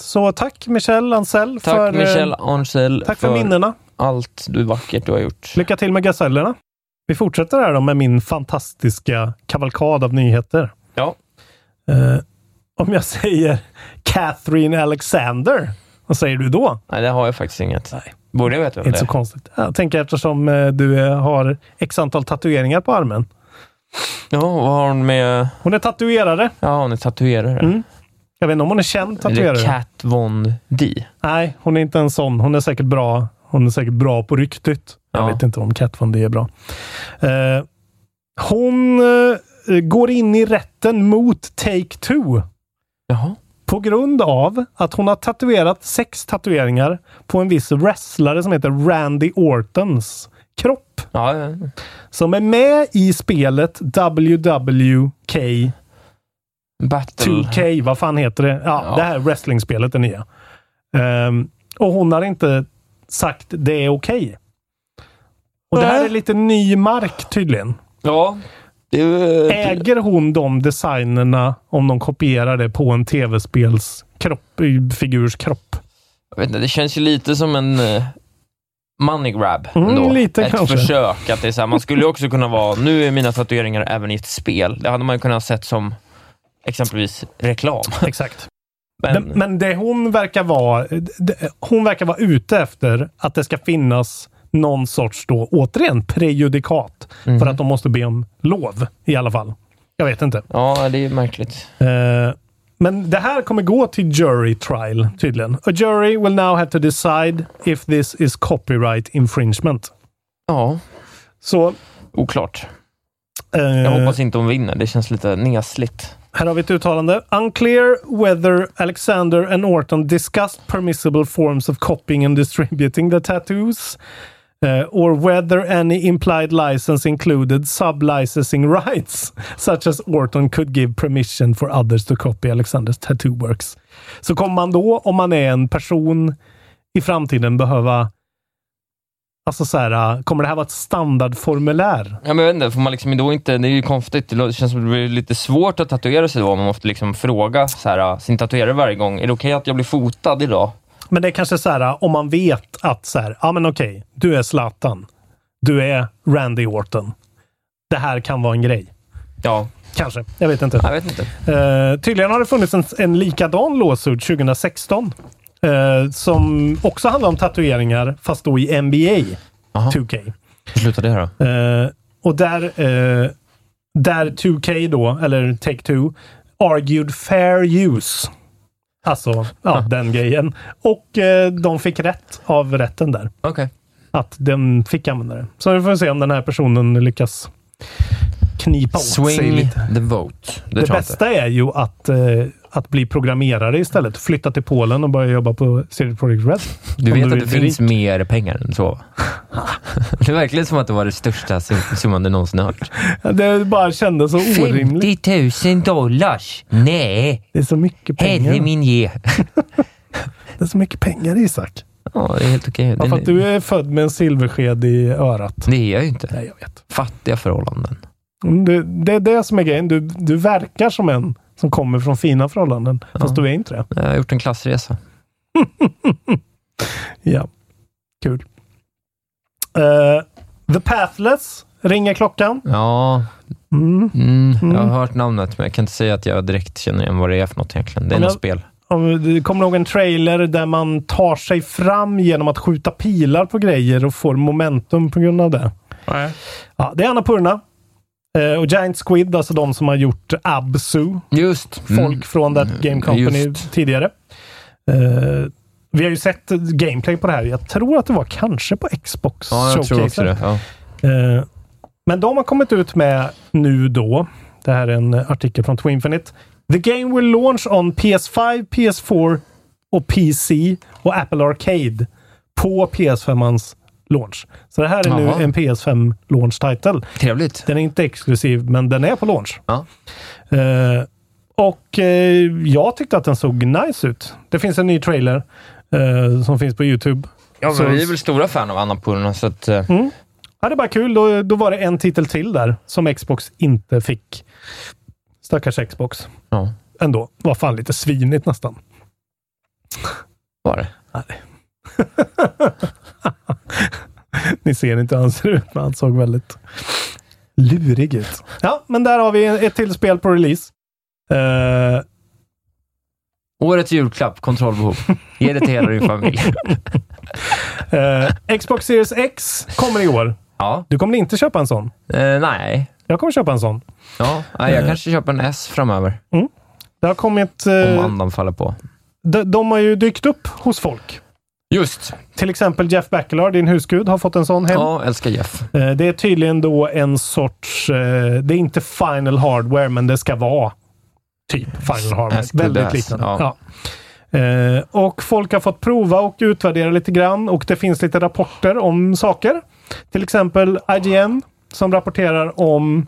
Så tack Michel Ancel Tack för, eh, Michel Arncel tack för, minnena. allt du vackert du har gjort. Lycka till med gasellerna. Vi fortsätter här då med min fantastiska kavalkad av nyheter. Ja. Eh, om jag säger Catherine Alexander, vad säger du då? Nej, det har jag faktiskt inget. Nej. Borde jag veta vem Inte det så konstigt. Jag tänker eftersom eh, du eh, har x antal tatueringar på armen. Ja, vad har hon med... Hon är tatuerare. Ja, hon är tatuerare. Mm. Jag vet inte om hon är känd tatuerare. det Kat Von D? Nej, hon är inte en sån. Hon är säkert bra. Hon är säkert bra på ryktet. Jag Ja. vet inte om Kat Von D är bra. Eh, hon eh, går in i rätten mot Take-Two Jaha. på grund av att hon har tatuerat sex tatueringar på en viss wrestlare som heter Randy Ortons kropp. Ja, ja. Som är med i spelet WWK Battle. 2K, vad fan heter det? Ja, Ja. det här wrestlingspelet, det nya. Ehm, och hon har inte sagt det är okej. Och det här är lite ny mark tydligen. Ja. Äger hon de designerna om de kopierar det på en tv-spels kropp, figurs kropp? jag vet inte, det känns ju lite som en eh, money grab. Mm, ändå. lite Ett kanske. försök. Att det är så här, man skulle också kunna vara, nu är mina tatueringar även i ett spel. Det hade man ju kunnat sett som exempelvis reklam. Exakt. Men, Men, det hon verkar vara, hon verkar vara ute efter att det ska finnas någon sorts då, återigen, prejudikat. Mhm. För att de måste be om lov i alla fall. Jag vet inte. ja, det är märkligt. Eh, men det här kommer gå till jury trial tydligen. A jury will now have to decide if this is copyright infringement. Ja, Så oklart. eh, Jag hoppas inte hon vinner. Det känns lite nesligt. här har vi ett uttalande. Unclear whether Alexander and Orton discussed permissible forms of copying and distributing the tattoos. Uh, or whether any implied license included sub-licensing rights, such as Orton could give permission for others to copy Alexanders tattoo works. Så kommer man då, om man är en person i framtiden, behöva Alltså så här, kommer det här vara ett standardformulär? Ja, men jag vet inte, får man liksom då inte, det är ju konstigt. Det känns som det blir lite svårt att tatuera sig då. Man måste liksom fråga så här, ah, sin tatuerare varje gång. Är det okej att jag blir fotad idag? Men det är kanske så här, äh, om man vet att så här, ja men okej, du är Zlatan. Du är Randy Orton. Det här kan vara en grej. Ja, Kanske. Jag vet inte. jag vet inte. Eh, tydligen har det funnits en, en likadan låsut 2016. eh, som också handlar om tatueringar, fast då i NBA Aha. 2K. Hur slutar det då? Eh, och där, eh, där 2K då, eller Take-Two, argued fair use. Alltså, ja, den grejen. Och eh, de fick rätt av rätten där. Okej. Att den fick använda det. Så vi får se om den här personen lyckas knipa åt sig Swing lite. the vote. Det, Det jag inte. bästa är ju att, eh, att bli programmerare istället. Flytta till Polen och börja jobba på CD Projekt Red. Du vet att vill det finns rik. mer pengar än så? det är verkligen som att det var det största sum- summan du någonsin hört. Det bara kändes så orimligt. 50 000 dollars? Nej! Det är så mycket pengar. Herre min ge. Det är så mycket pengar Isak. Ja, det är helt okej. Bara för att du är född med en silversked i örat. Det är jag ju inte. Nej, jag vet. Fattiga förhållanden. Mm, Det, det är det som är grejen. Du, du verkar som en som kommer från fina förhållanden, fast du är inte det. Jag har gjort en klassresa. Ja, kul. Eh, The Pathless ringer klockan. Ja, Mm. mm, jag har hört namnet, men jag kan inte säga att jag direkt känner igen vad det är för något egentligen. Det är Ja, något spel. Om Du kommer ihåg en trailer där man tar sig fram genom att skjuta pilar på grejer och får momentum på grund av det. Ja, det är Annapurna. Eh, och Giant Squid, alltså de som har gjort Absu. Just. Folk Mm. från That Game Company Just. tidigare. Eh, vi har ju sett gameplay på det här. Jag tror att det var kanske på Xbox Ja, jag tror också det. Ja. Eh, men de har kommit ut med nu då, det här är en artikel från Twinfinite. The game will launch on PS5, PS4 och PC och Apple Arcade på PS5-ans launch. Så det här är Jaha. nu en PS5 launch title. Trevligt. Den är inte exklusiv, men den är på launch. Ja. Eh, och eh, jag tyckte att den såg nice ut. Det finns en ny trailer eh, som finns på Youtube. Ja, Så- vi är väl stora fan av Annapurna, så att... eh, Ja, det är bara kul. Då, då var det en titel till där som Xbox inte fick. Stackars Xbox. Ja, Ändå. Var fan lite svinigt nästan. var det. Ni ser inte hur han ser ut, men han såg väldigt lurig ut. Ja, men där har vi ett till spel på release. Eh, Årets julklapp, kontrollbehov. Ge det till hela din familj. eh, Xbox Series X kommer i år. Ja. Du kommer inte köpa en sån. Eh, nej. Jag kommer köpa en sån. Ja, jag kanske köper en S framöver. Det har kommit... Om andan faller på. de, de har ju dykt upp hos folk. Just. Till exempel Jeff Backelor, din husgud, har fått en sån hem. Ja, älskar Jeff. Eh, Det är tydligen då en sorts... eh, Det är inte final hardware, men det ska vara typ final hardware. As Väldigt liknande. ja. Ja. Eh, Och folk har fått prova och utvärdera lite grann och det finns lite rapporter om saker. Till exempel IGN som rapporterar om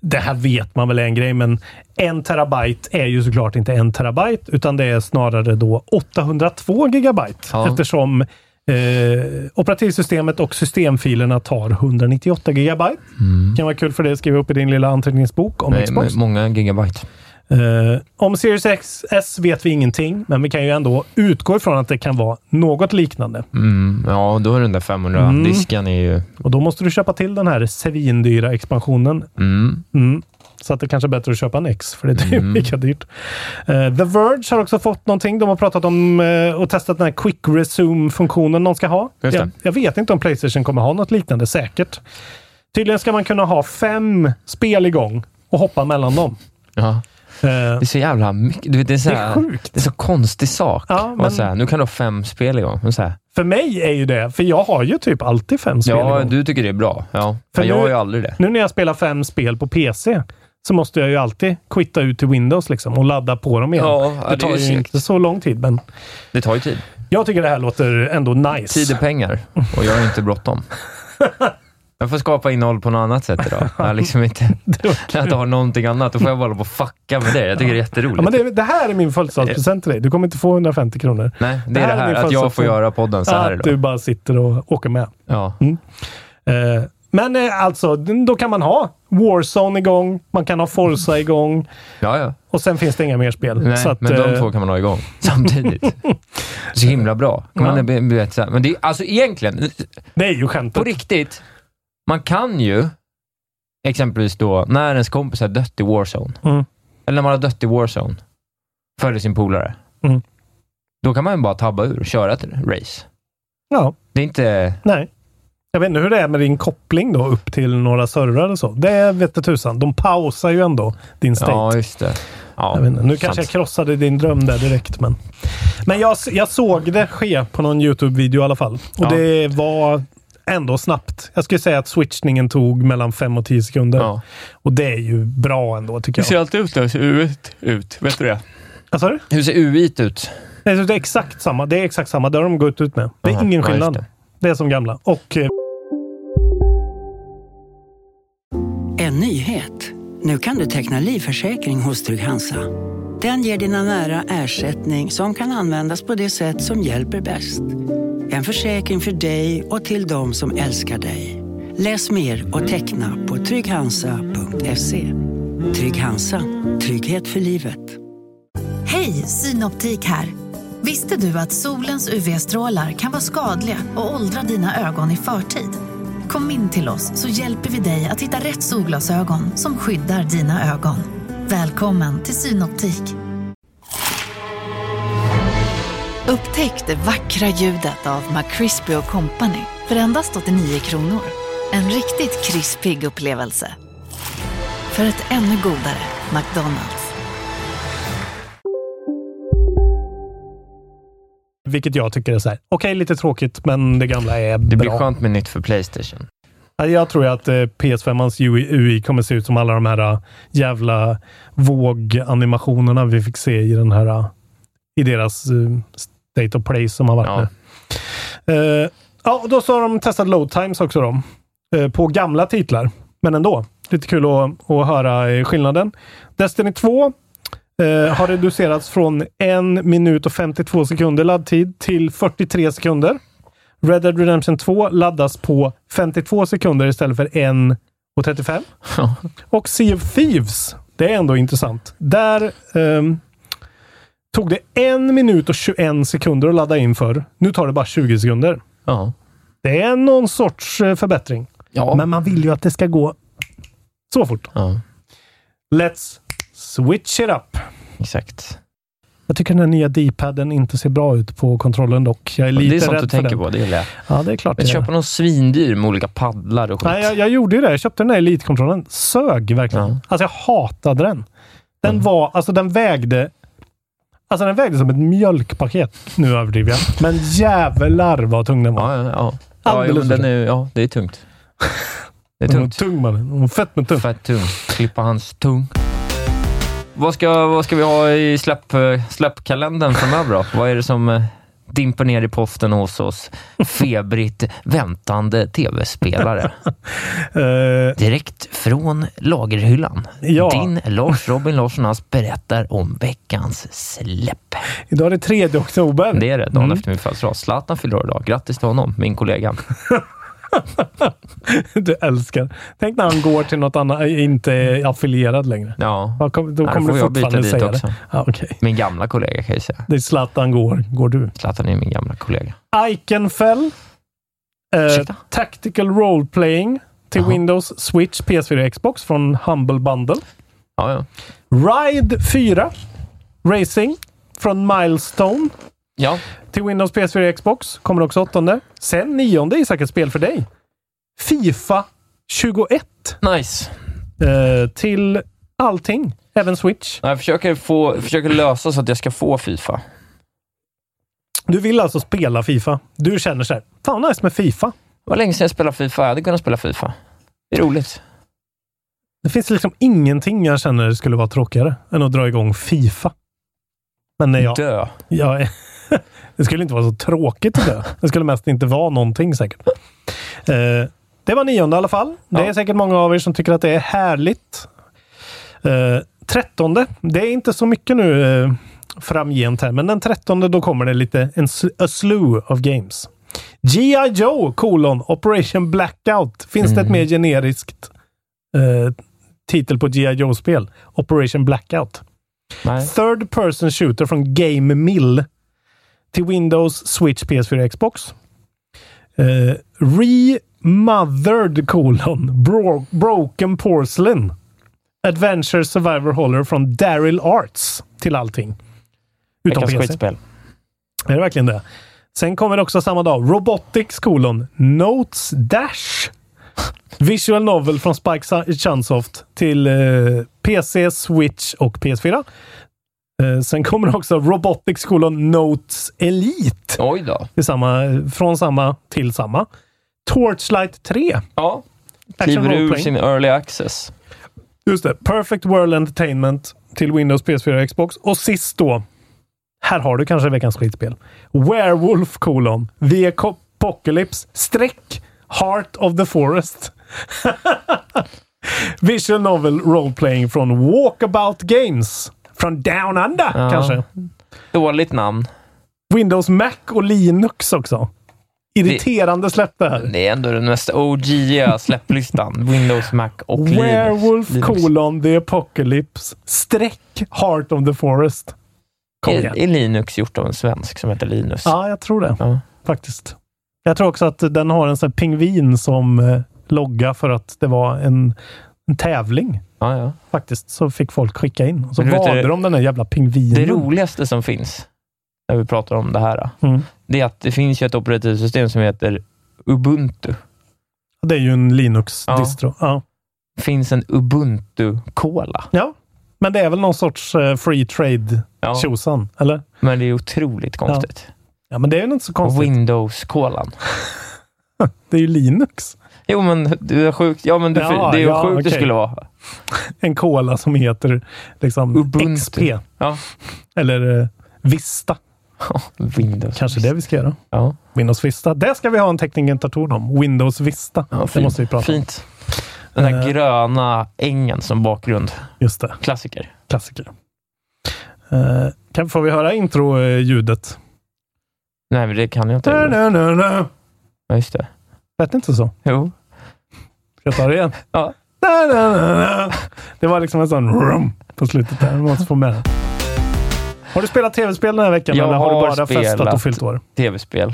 det här vet man väl är en grej, men en terabyte är ju såklart inte en terabyte, utan det är snarare då 802 gigabyte. Ja. Eftersom eh, operativsystemet och systemfilerna tar 198 gigabyte. Kan vara kul för dig att skriva upp i din lilla anteckningsbok om Nej, Xbox. många gigabyte. Eh, om Series X S vet vi ingenting, men vi kan ju ändå utgå ifrån att det kan vara något liknande. Mm, ja, då är den där 500-disken är ju... Och då måste du köpa till den här svindyra expansionen. Mm, Mm. Så att det kanske är bättre att köpa en X, för det är mm. lika dyrt. Eh, The Verge har också fått någonting. De har pratat om eh, och testat den här Quick Resume-funktionen de ska ha. Jag, jag vet inte om Playstation kommer ha något liknande, säkert. Tydligen ska man kunna ha fem spel igång och hoppa mellan dem. ja. Eh, Det är så jävla mycket. Du vet, det, är så Det är här, sjukt. Det är så konstig sak. Ja, men- så här, nu kan du ha fem spel igång. Men Så här, för mig är ju det, för jag har ju typ alltid fem spel ja, igång. du tycker det är bra. Ja. För Men jag nu- har ju aldrig det. Nu när jag spelar fem spel på PC så måste jag ju alltid quitta ut till Windows liksom och ladda på dem igen. Ja, det det är tar ju inte så lång tid, men Det tar ju tid. jag tycker det här låter ändå nice. Tid är pengar och jag har inte bråttom. Jag får skapa innehåll på något annat sätt idag. Jag liksom inte... Jag inte har någonting annat. Då får jag bara på fucka med det. Jag tycker det är jätteroligt. Ja, men det, det här är min födelsedagspresent till dig. Du kommer inte få 150 kronor. Nej, det är det är här min att jag får göra podden så här Att du idag. bara sitter och åker med. Ja. Eh, men eh, alltså, då kan man ha Warzone igång, man kan ha Forza igång ja, ja. och sen finns det inga mer spel. Nej, att, men de eh, två kan man ha igång samtidigt. Det är så himla bra. Kan Ja. man, be- be-. Men det är, alltså egentligen, Det är ju på skämtet. riktigt, man kan ju exempelvis då, när ens kompis har dött i Warzone, Mm. eller när man har dött i Warzone, följer sin polare, Mm. då kan man ju bara tabba ur och köra ett race. Ja, Det är inte... nej. Jag vet inte hur det är med din koppling då upp till några servrar och så. Det vet tusan. De pausar ju ändå din state. Ja, just det. Ja. Nu sant. kanske jag krossade din dröm där direkt, men... Men jag, jag såg det ske på någon YouTube-video i alla fall. Och Ja. det var ändå snabbt. Jag skulle säga att switchningen tog mellan 5 och 10 sekunder. Ja. Och det är ju bra ändå tycker Hur ser jag. allt ut då? Hur ser UI't ut? Vet du det? Vad sa du? Hur ser UI't ut? Nej, Det är exakt samma. Det är exakt samma. Det har de gått ut med. Det är Aha, ingen skillnad. det. det. är som gamla. Och eh, En nyhet. Nu kan du teckna livförsäkring hos Trygg-Hansa. Den ger dina nära ersättning som kan användas på det sätt som hjälper bäst. En försäkring för dig och till de som älskar dig. Läs mer och teckna på trygghansa.se. Trygg Hansa. Trygghet för livet. Hej, Synoptik här. Visste du att solens UV-strålar kan vara skadliga och åldra dina ögon i förtid? Kom in till oss så hjälper vi dig att hitta rätt solglasögon som skyddar dina ögon. Välkommen till Synoptik. Upptäck det vackra ljudet av McCrispy Company för endast 89 kronor. En riktigt krispig upplevelse. För ett ännu godare McDonalds. vilket jag tycker är så här. Okej, lite tråkigt, men det gamla är Det blir bra. skönt med nytt för Playstation. Ja, Jag tror att eh, PS5-ans UI, UI kommer se ut som alla de här eh, jävla våganimationerna vi fick se i den här eh, i deras State of Play som har varit Ja. nu. Eh, ja, då så har de testat load times också då. Eh, på gamla titlar. Men ändå. Lite kul att, att höra eh, skillnaden. Destiny 2 eh, har reducerats från 1 minut och 52 sekunder laddtid till 43 sekunder. Red Dead Redemption 2 laddas på 52 sekunder istället för 1 och 35. Och Sea of Thieves, det är ändå intressant. Där ehm, tog det 1 minut och 21 sekunder att ladda in för. Nu tar det bara 20 sekunder. Ja. Det är någon sorts eh, förbättring. Ja. Men man vill ju att det ska gå så fort. ja. Let's switch it up. Exakt. Jag tycker den här nya D-paden inte ser bra ut på kontrollen dock. Jag är lite det är sånt rädd du för tänker den. på. Det gillar jag. Ja, det är klart. Men köpa någon svindyr med olika paddlar och skit. Nej, jag, jag gjorde ju det. Jag köpte den där Elite-kontrollen. Sög verkligen. Ja. Alltså jag hatade den. Den Mm. var, alltså den vägde Alltså den vägde som ett mjölkpaket. Nu överdriver jag. Men jävlar vad tung den var. Ja, ja, ja. ja, jo, men den är, ja det är tungt. Det är tungt. tung man. Den var fett men tung. Fett tung. Klippa hans tung. Vad ska, vad ska vi ha i släpp, släppkalendern framöver då? Vad är det som eh, dimper ner i posten hos oss? Febrigt väntande tv-spelare. Eh, Direkt från lagerhyllan. Ja. Din Lars Robin Larssonaz berättar om veckans släpp. idag är det 3 oktober. Det är det, dagen Mm. efter min födelsedag. Zlatan fyller idag. Grattis till honom, min kollega. Du älskar. Tänk när han går till något annat, inte är affilierad längre. Ja, Då Nej, kommer får du jag byta fortfarande säga också. det. Ja, okej. min gamla kollega kan jag säga. Det är Zlatan går, går du. Zlatan är min gamla kollega. Iconfell. Eh, tactical Role Playing till Jaha. Windows, Switch, PS4 Xbox från Humble Bundle. Ja, ja. Ride 4 Racing från Milestone ja. till Windows, PS4 Xbox. Kommer också åttonde. Sen nionde Isak, ett spel för dig. Fifa 21 Nice. eh, till allting. Även Switch. Jag försöker, få, försöker lösa så att jag ska få Fifa. Du vill alltså spela Fifa. Du känner så här, fan nice med Fifa. Det var länge sedan jag spelade Fifa. Jag hade kunnat spela Fifa. Det är roligt. Det finns liksom ingenting jag känner skulle vara tråkigare än att dra igång Fifa. Men nej, jag, Dö. jag, det skulle inte vara så tråkigt att dö. Det skulle mest inte vara någonting säkert. Eh, det var nionde i alla fall. Det är Ja. säkert många av er som tycker att det är härligt. Eh, trettonde. Det är inte så mycket nu eh, framgent här, men den trettonde då kommer det lite en a slew of games. G.I. Joe kolon Operation Blackout. Finns det ett mer generiskt eh, titel på G.I. Joe-spel? Operation Blackout. Nej. Third person shooter från Game Mill till Windows, Switch, PS4, Xbox. Eh, Remothered kolon Bro- Broken Porcelain. Adventure Survivor Holler från Daryl Arts till allting. Utom Veckans PC. skitspel. Är det verkligen det? Sen kommer det också samma dag. Robotics kolon Notes Dash. Visual Novel från Spike Chunsoft till eh, PC, Switch och PS4. Eh, sen kommer också Robotics kolon Notes Elite. Oj då. Till samma, från samma till samma. Torchlight 3. Ja. Kliver ur sin early access. Just det. Perfect World Entertainment till Windows, PS4 och Xbox. Och sist då. Här har du kanske veckans skitspel. Werewolf colon The Apocalypse streck Heart of the Forest. Visual novel role-playing från Walkabout Games. Från Down Under Ja. kanske. Dåligt namn. Windows, Mac och Linux också. Irriterande släpp det här. Det är ändå den mest OG släpplistan. Windows, Mac och Werewolf Linux. colon The Apocalypse streck Heart of the Forest. Kom igen. Är, är Linux gjort av en svensk som heter Linus? Ja, jag tror det. Ja. Faktiskt. Jag tror också att den har en sån här pingvin som eh, logga för att det var en, en tävling. Ja, ja. Faktiskt. Så fick folk skicka in. Och så valde de den där jävla pingvinen. Det roligaste som finns, när vi pratar om det här, Mm. det är att det finns ju ett operativsystem som heter Ubuntu. Det är ju en Linux-distro. Ja. Det finns en Ubuntu-cola. ja. Men det är väl någon sorts eh, free trade Ja. eller? Men det är otroligt konstigt. Ja, men det är ju inte så konstigt. Windows-kolan. Det är ju Linux. Jo, men du är sjukt. Ja, men du, Ja, det är ja, sjukt det okej. skulle vara. En cola som heter liksom Ubuntu. XP. Ja. Eller eh, Vista. Windows. Kanske det vi ska göra. Ja. Windows Vista. Det ska vi ha en teknikerdator om. Windows Vista. Ja, det måste vi prata om. Fint. Den där Eh. gröna ängen som bakgrund. Just det. Klassiker. Klassiker. Uh, kan, får vi höra intro-ljudet? Nej, men det kan jag inte. Na, na, na, na. Ja, just det. Lät inte så? Jo. Ska jag ta det igen? Ja. Det var liksom en sån rum på slutet där. Vi måste få med det. Har du spelat tv-spel den här veckan Jag eller har, har du bara festat och fyllt år? Tv-spel.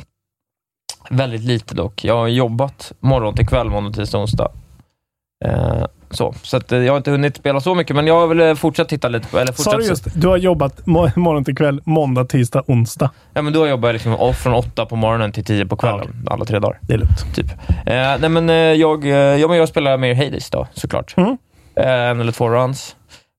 Väldigt lite dock. Jag har jobbat morgon till kväll, måndag, tisdag, onsdag. Eh, så så eh, jag har inte hunnit spela så mycket, men jag väl eh, fortsatt titta lite på... Eller Sa fortsatt, du just du har jobbat mo- morgon till kväll, måndag, tisdag, onsdag. Ja, men då jobbar jag liksom från åtta på morgonen till tio på kvällen, alla tre dagar. Det är lugnt. Typ. Eh, nej, men, jag, ja, men jag spelar mer Hades då, såklart. Mm. Eh, en eller två runs.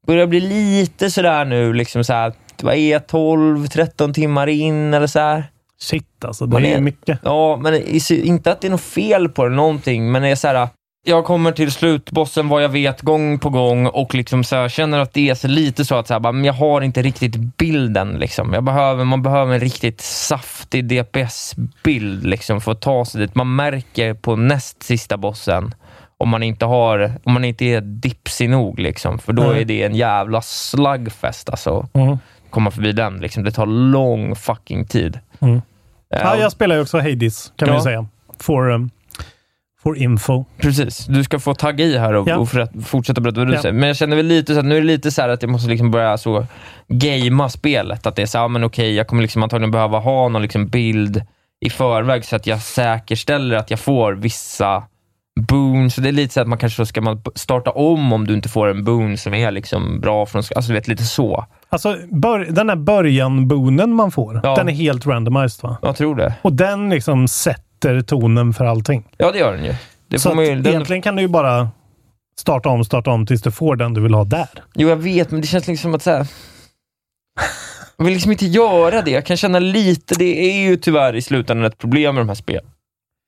Börjar bli lite sådär nu, liksom såhär, vad är 12-13 timmar in eller så här. Shit alltså, det Man är är- mycket. Ja, men inte att det är något fel på det, någonting, men det är så här. Jag kommer till slutbossen vad jag vet gång på gång och liksom så här, känner att det är så lite så att så här, bara, men jag har inte riktigt bilden. Liksom. Jag behöver, man behöver en riktigt saftig DPS-bild liksom, för att ta sig dit. Man märker på näst sista bossen om man inte, har, om man inte är dipsig nog. Liksom, för då Mm. är det en jävla slugfest alltså. Mm. Komma förbi den. Liksom. Det tar lång fucking tid. Mm. Eh, Ja, jag spelar ju också Hades, kan Ja. vi säga. For, um, for info. Precis. Du ska få tagga i här och, Ja. och fortsätta berätta vad du Ja. säger. Men jag känner väl lite så att nu är det lite så här att jag måste liksom börja så gamea spelet. Att det är så ja, men okej, jag kommer liksom antagligen behöva ha någon liksom bild i förväg så att jag säkerställer att jag får vissa boons. Så det är lite så att man kanske ska man starta om om du inte får en boon som är liksom bra från... Alltså du vet, lite så. Alltså, den här början-boonen man får, Ja. den är helt randomized va? Jag tror det. Och den liksom sätter tonen för allting. Ja, det gör den ju. Det Så ju den, egentligen kan du ju bara starta om, starta om tills du får den du vill ha där. Jo, jag vet, men det känns liksom att så här. Jag vill liksom inte göra det. Jag kan känna lite, det är ju tyvärr i slutändan ett problem med de här spel,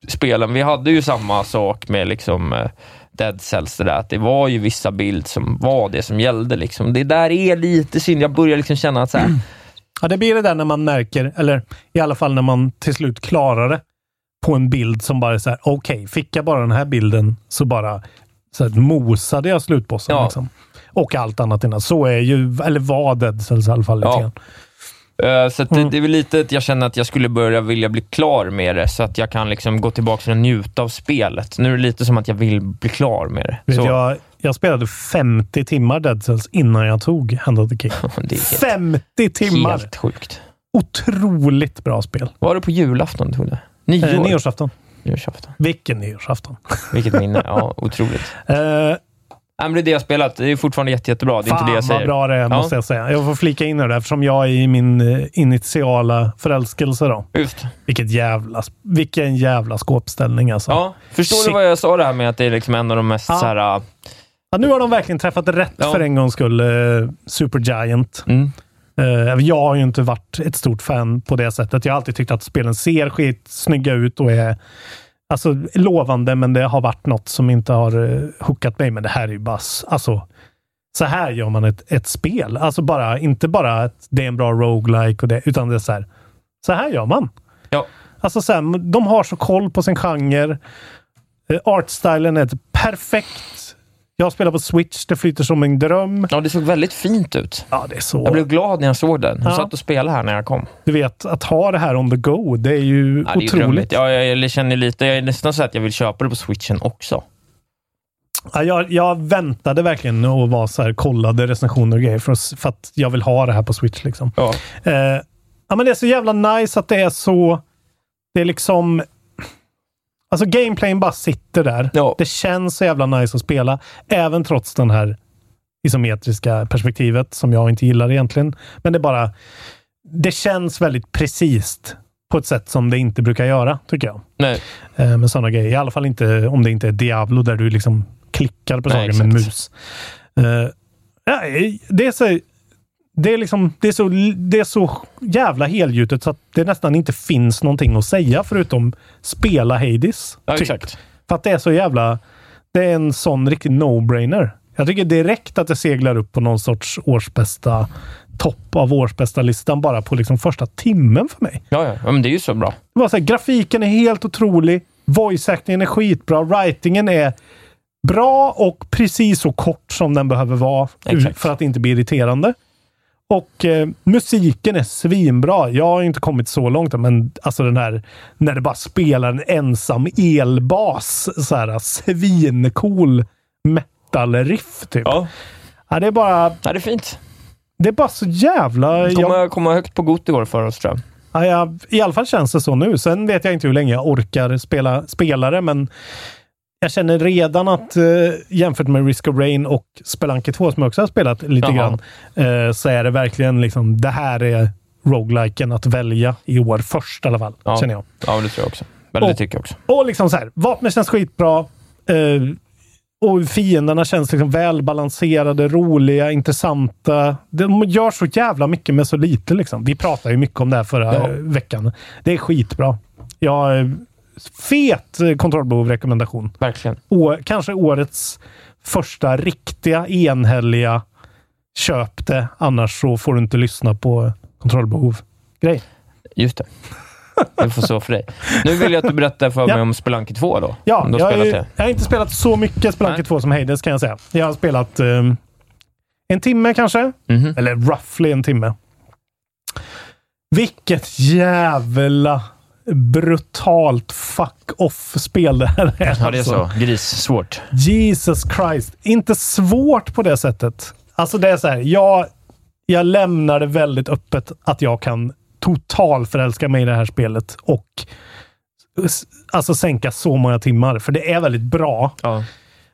spelen. Vi hade ju samma sak med liksom eh, Dead Cells, det där, att det var ju vissa bild som var det som gällde. Liksom. Det där är lite synd. Jag börjar liksom känna att så här, Ja, det blir det där när man märker, eller i alla fall när man till slut klarar det på en bild som bara är så här, okej, fick jag bara den här bilden så bara så här, mosade jag slutbossen. Ja. Liksom. Och allt annat innan. Så är ju, eller var Dead i alla fall lite Ja. grann. Eh, Så det, det är väl lite att jag känner att jag skulle börja vilja bli klar med det, så att jag kan liksom gå tillbaka och njuta av spelet. Nu är det lite som att jag vill bli klar med det. Vet, Så, jag, jag spelade 50 timmar Dead Cells innan jag tog Hand of the King. det är helt, 50 timmar! helt sjukt. Otroligt bra spel. Var det på julafton du tog det? Nyår? Eh, nyårsafton. Nyårsafton. Vilken nyårsafton. Vilket minne. Ja, otroligt. Eh, men det är det jag har spelat. Det är fortfarande jätte, jättebra. Det är Fan inte det jag säger. vad bra det är, Ja. måste jag säga. Jag får flika in i det eftersom jag är i min eh, initiala förälskelse. Då. Just. Vilket jävla, vilken jävla skåpställning alltså. Ja, förstår Shit. du vad jag sa det här med att det är liksom en av de mest Ja. så här... Ja, nu har de verkligen träffat rätt Ja. för en gångs skull. Eh, Supergiant. Mm. Eh, jag har ju inte varit ett stort fan på det sättet. Jag har alltid tyckt att spelen ser skitsnygga ut och är alltså, lovande, men det har varit något som inte har uh, hookat mig. Men det här är ju bara, alltså, så här gör man ett, ett spel. Alltså bara, inte bara att det är en bra roguelike och det, utan det är så här, så här gör man. Ja. Alltså så här, de har så koll på sin genre. Eh, Artstylen är perfekt. Jag spelar på Switch, det flyter som en dröm. Ja, det såg väldigt fint ut. Ja, det så. Jag blev glad när jag såg den. Jag Ja. satt och spelade här när jag kom. Du vet, att ha det här on the go, det är ju Ja, det är ju otroligt. drömmigt. Ja, jag, jag känner lite, jag är nästan så att jag vill köpa det på switchen också. Ja, jag, jag väntade verkligen och var så här, kollade recensioner och grejer för att, för att jag vill ha det här på Switch. Liksom. Ja. Eh, ja, men det är så jävla nice att det är så... Det är liksom... Alltså gameplayen bara sitter där. Ja. Det känns så jävla nice att spela, även trots den här isometriska perspektivet som jag inte gillar egentligen. Men det bara... Det känns väldigt precis på ett sätt som det inte brukar göra, tycker jag. Nej. Eh, med sådana grejer. I alla fall inte om det inte är Diablo där du liksom klickar på saker med en mus. Eh, ja, det är så... Det är, liksom, det, är så, det är så jävla helgjutet så att det nästan inte finns någonting att säga förutom spela Hades. Ja, typ. exakt. För att det är så jävla... Det är en sån riktig no-brainer. Jag tycker direkt att det seglar upp på någon sorts årsbästa topp av årsbästa-listan bara på liksom första timmen för mig. Ja, ja. ja men det är ju så bra. Det var så här, grafiken är helt otrolig. Voice-actingen är skitbra. Writingen är bra och precis så kort som den behöver vara Exakt. för att inte bli irriterande. Och eh, musiken är svinbra. Jag har inte kommit så långt men alltså den här när det bara spelar en ensam elbas. Så här svincool metal-riff typ. Ja. Ja, det är bara... ja, det är fint. Det är bara så jävla... Det jag- kommer komma högt på Got igår för oss tror jag. Ja, jag, I alla fall känns det så nu. Sen vet jag inte hur länge jag orkar spela spelare, men jag känner redan att eh, jämfört med Risk of Rain och Spelunky 2 som jag också har spelat lite Jaha. grann, eh, så är det verkligen liksom, det här är rogueliken att välja i år först i alla fall, Ja. känner jag. Ja, det tror jag också. Det Och- tycker jag också. Och liksom så här, vapnen känns skitbra. Eh, och fienderna känns liksom välbalanserade, roliga, intressanta. De gör så jävla mycket med så lite. Liksom. Vi pratade ju mycket om det här förra Ja. veckan. Det är skitbra. Jag, eh, fet eh, kontrollbehov-rekommendation. Verkligen. Å, kanske årets första riktiga, enhälliga köp det. Annars så får du inte lyssna på kontrollbehov-grej. Just det. Det får så för dig. Nu vill jag att du berättar för Ja. mig om Spelunky 2 då. Ja, jag, spelat jag har inte spelat så mycket Spelunky Nej. 2 som Hades kan jag säga. Jag har spelat eh, en timme kanske. Mhm. Eller roughly en timme. Vilket jävla brutalt fuck off-spel det här är. Ja, det är alltså. så. Gris. Svårt. Jesus Christ. Inte svårt på det sättet. Alltså det är så här, jag, jag lämnar det väldigt öppet att jag kan totalförälska mig i det här spelet och alltså sänka så många timmar. För det är väldigt bra. Ja.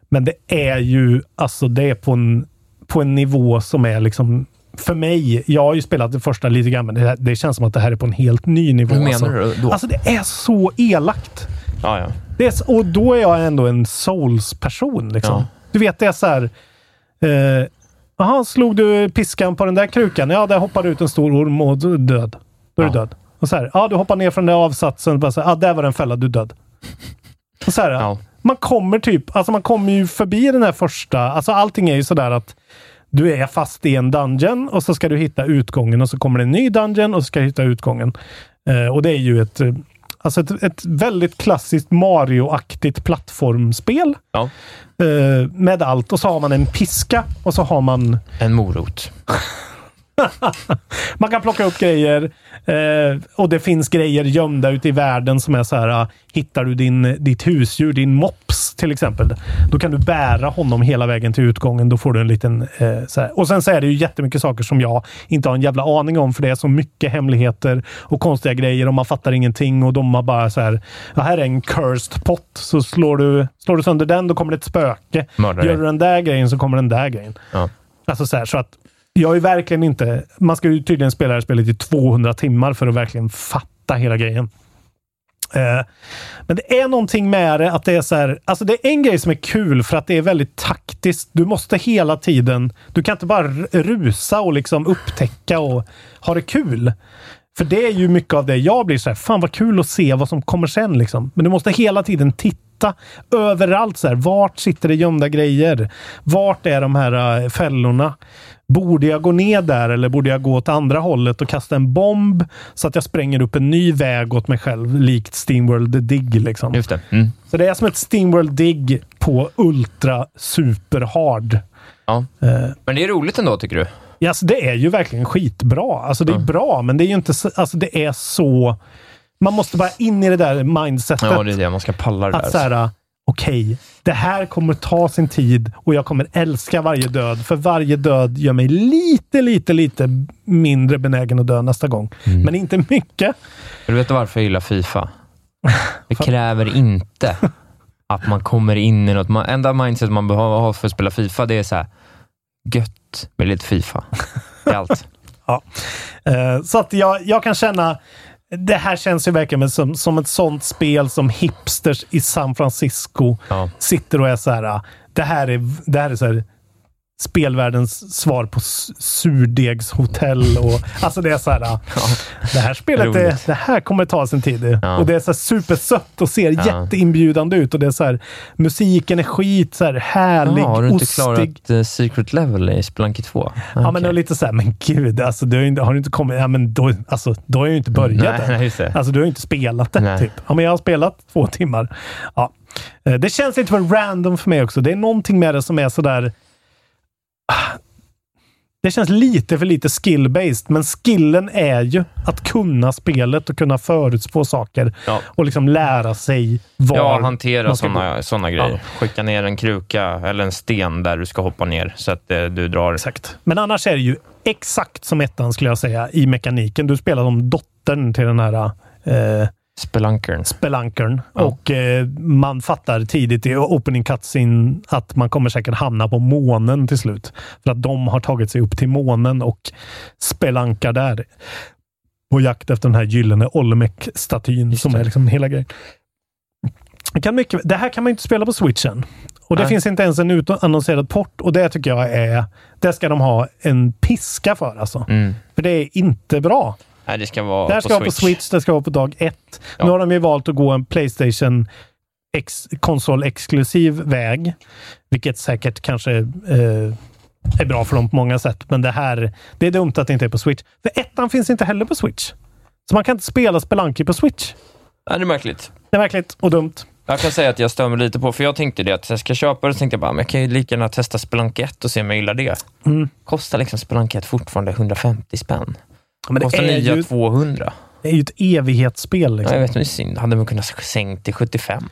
Men det är ju, alltså det är på en, på en nivå som är liksom, för mig, jag har ju spelat det första lite grann, men det, det känns som att det här är på en helt ny nivå. Hur menar alltså. du då? Alltså det är så elakt. Ja, ja. Det är, och då är jag ändå en souls-person. Liksom. Ja. Du vet, det är så här... Eh, Jaha, slog du piskan på den där krukan? Ja, där hoppar ut en stor orm och du är död. Då är du död. Och så här, ja, du hoppar ner från den där avsatsen. Bara så här, ja, där var den fälla, du är död. Och så här. Man kommer typ, alltså man kommer ju förbi den här första, alltså allting är ju sådär att du är fast i en dungeon och så ska du hitta utgången och så kommer det en ny dungeon och så ska du hitta utgången. Eh, och det är ju ett, eh, alltså ett, ett väldigt klassiskt Mario-aktigt plattformspel. ja. Eh, med allt. Och så har man en piska och så har man En morot. Man kan plocka upp grejer eh, och det finns grejer gömda ute i världen som är så här. ah, hittar du din, ditt husdjur, din mops till exempel. Då kan du bära honom hela vägen till utgången. Då får du en liten... Eh. Och sen så är det ju jättemycket saker som jag inte har en jävla aning om. För det är så mycket hemligheter och konstiga grejer och man fattar ingenting. Och de har bara så här. Ja, här är en cursed pot. Så slår du, slår du sönder den, då kommer det ett spöke. Mördar dig. Gör du den där grejen så kommer den där grejen. Ja. Alltså så, här, så att jag är verkligen inte... Man ska ju tydligen spela det här spelet i 200 timmar för att verkligen fatta hela grejen. Eh, men det är någonting med det att det är så här, alltså det är en grej som är kul för att det är väldigt taktiskt. Du måste hela tiden, du kan inte bara rusa och liksom upptäcka och ha det kul. För det är ju mycket av det jag blir så här, fan vad kul att se vad som kommer sen liksom. Men du måste hela tiden titta överallt så här. Vart sitter det gömda grejer? Vart är de här äh, fällorna? Borde jag gå ner där eller borde jag gå åt andra hållet och kasta en bomb så att jag spränger upp en ny väg åt mig själv, likt Steamworld Dig. Liksom. Just det. Mm. Så det är som ett Steamworld Dig på ultra super hard. Ja. Eh, Men det är roligt ändå, tycker du? Ja, alltså det är ju verkligen skitbra. Alltså det är bra, men det är ju inte så, alltså det är så... Man måste bara in i det där mindsetet. Ja, det är det. Man ska palla det att där. så här, okej, det här kommer ta sin tid och jag kommer älska varje död. För varje död gör mig lite, lite, lite mindre benägen att dö nästa gång. Mm. Men inte mycket. Du vet varför jag gillar Fifa? Det kräver inte att man kommer in i något. Man, enda mindset man behöver ha för att spela Fifa, det är så här, gött med lite Fifa. Det är allt. Ja. Eh, Så att jag, jag kan känna, det här känns ju verkligen som, som ett sånt spel som hipsters i San Francisco sitter och är så här. Det här är, det här är så här, spelvärldens svar på surdegshotell. Och, alltså det är så här. Det här spelet, det, det här kommer ta sin tid. Ja. Och det är så här supersött och ser Ja. jätteinbjudande ut. Och det är så här, musiken är skit, så här härlig, Ja, har du inte ostig. klarat eh, Secret Level i Spelunky 2? Ja, men det var lite så här, men gud, alltså, du har, inte, har du inte kommit... Ja, men då, alltså, då har jag ju inte börjat Nej, än. nej, det. Alltså, du har ju inte spelat det, Nej. typ. Ja, men jag har spelat två timmar. Ja. Eh, Det känns lite för random för mig också. Det är någonting med det som är sådär... Det känns lite för lite skill-based, men skillen är ju att kunna spelet och kunna förutspå saker Ja. och liksom lära sig var Ja, hantera sådana såna grejer. Ja. Skicka ner en kruka eller en sten där du ska hoppa ner så att eh, du drar. Exakt. Men annars är det ju exakt som ettan skulle jag säga i mekaniken. Du spelar som dottern till den här eh, Spelunkern. spelankern. Och eh, man fattar tidigt i opening cutscene att man kommer säkert hamna på månen till slut. För att de har tagit sig upp till månen och spelankar där. På jakt efter den här gyllene Olmec-statyn som är liksom hela grejen. Det, kan mycket, det här kan man inte spela på switchen. Och det Nej. finns inte ens en utannonserad port och det tycker jag är... Det ska de ha en piska för alltså. Mm. För det är inte bra. Nej, det ska vara Det här på ska på Switch. Switch, det ska vara på dag ett. Ja. Nu har de ju valt att gå en Playstation ex konsolexklusiv väg, vilket säkert kanske eh, är bra för dem på många sätt. Men det här, det är dumt att det inte är på Switch. För ettan finns inte heller på Switch. Så man kan inte spela Spelunky på Switch. Nej, det är märkligt. Det är verkligt och dumt. Jag kan säga att jag stör mig lite på, för jag tänkte det att jag ska köpa det, så tänkte jag bara, men jag kan ju lika gärna testa Spelunky 1 och se om jag gillar det. Mm. Kostar liksom Spelunky 1 fortfarande 150 spänn? Ja, men det Kostar är nya ju- 200. Det är ju ett evighetsspel. Ja, Liksom. jag vet, det är synd. Hade man kunnat sänkt till 75?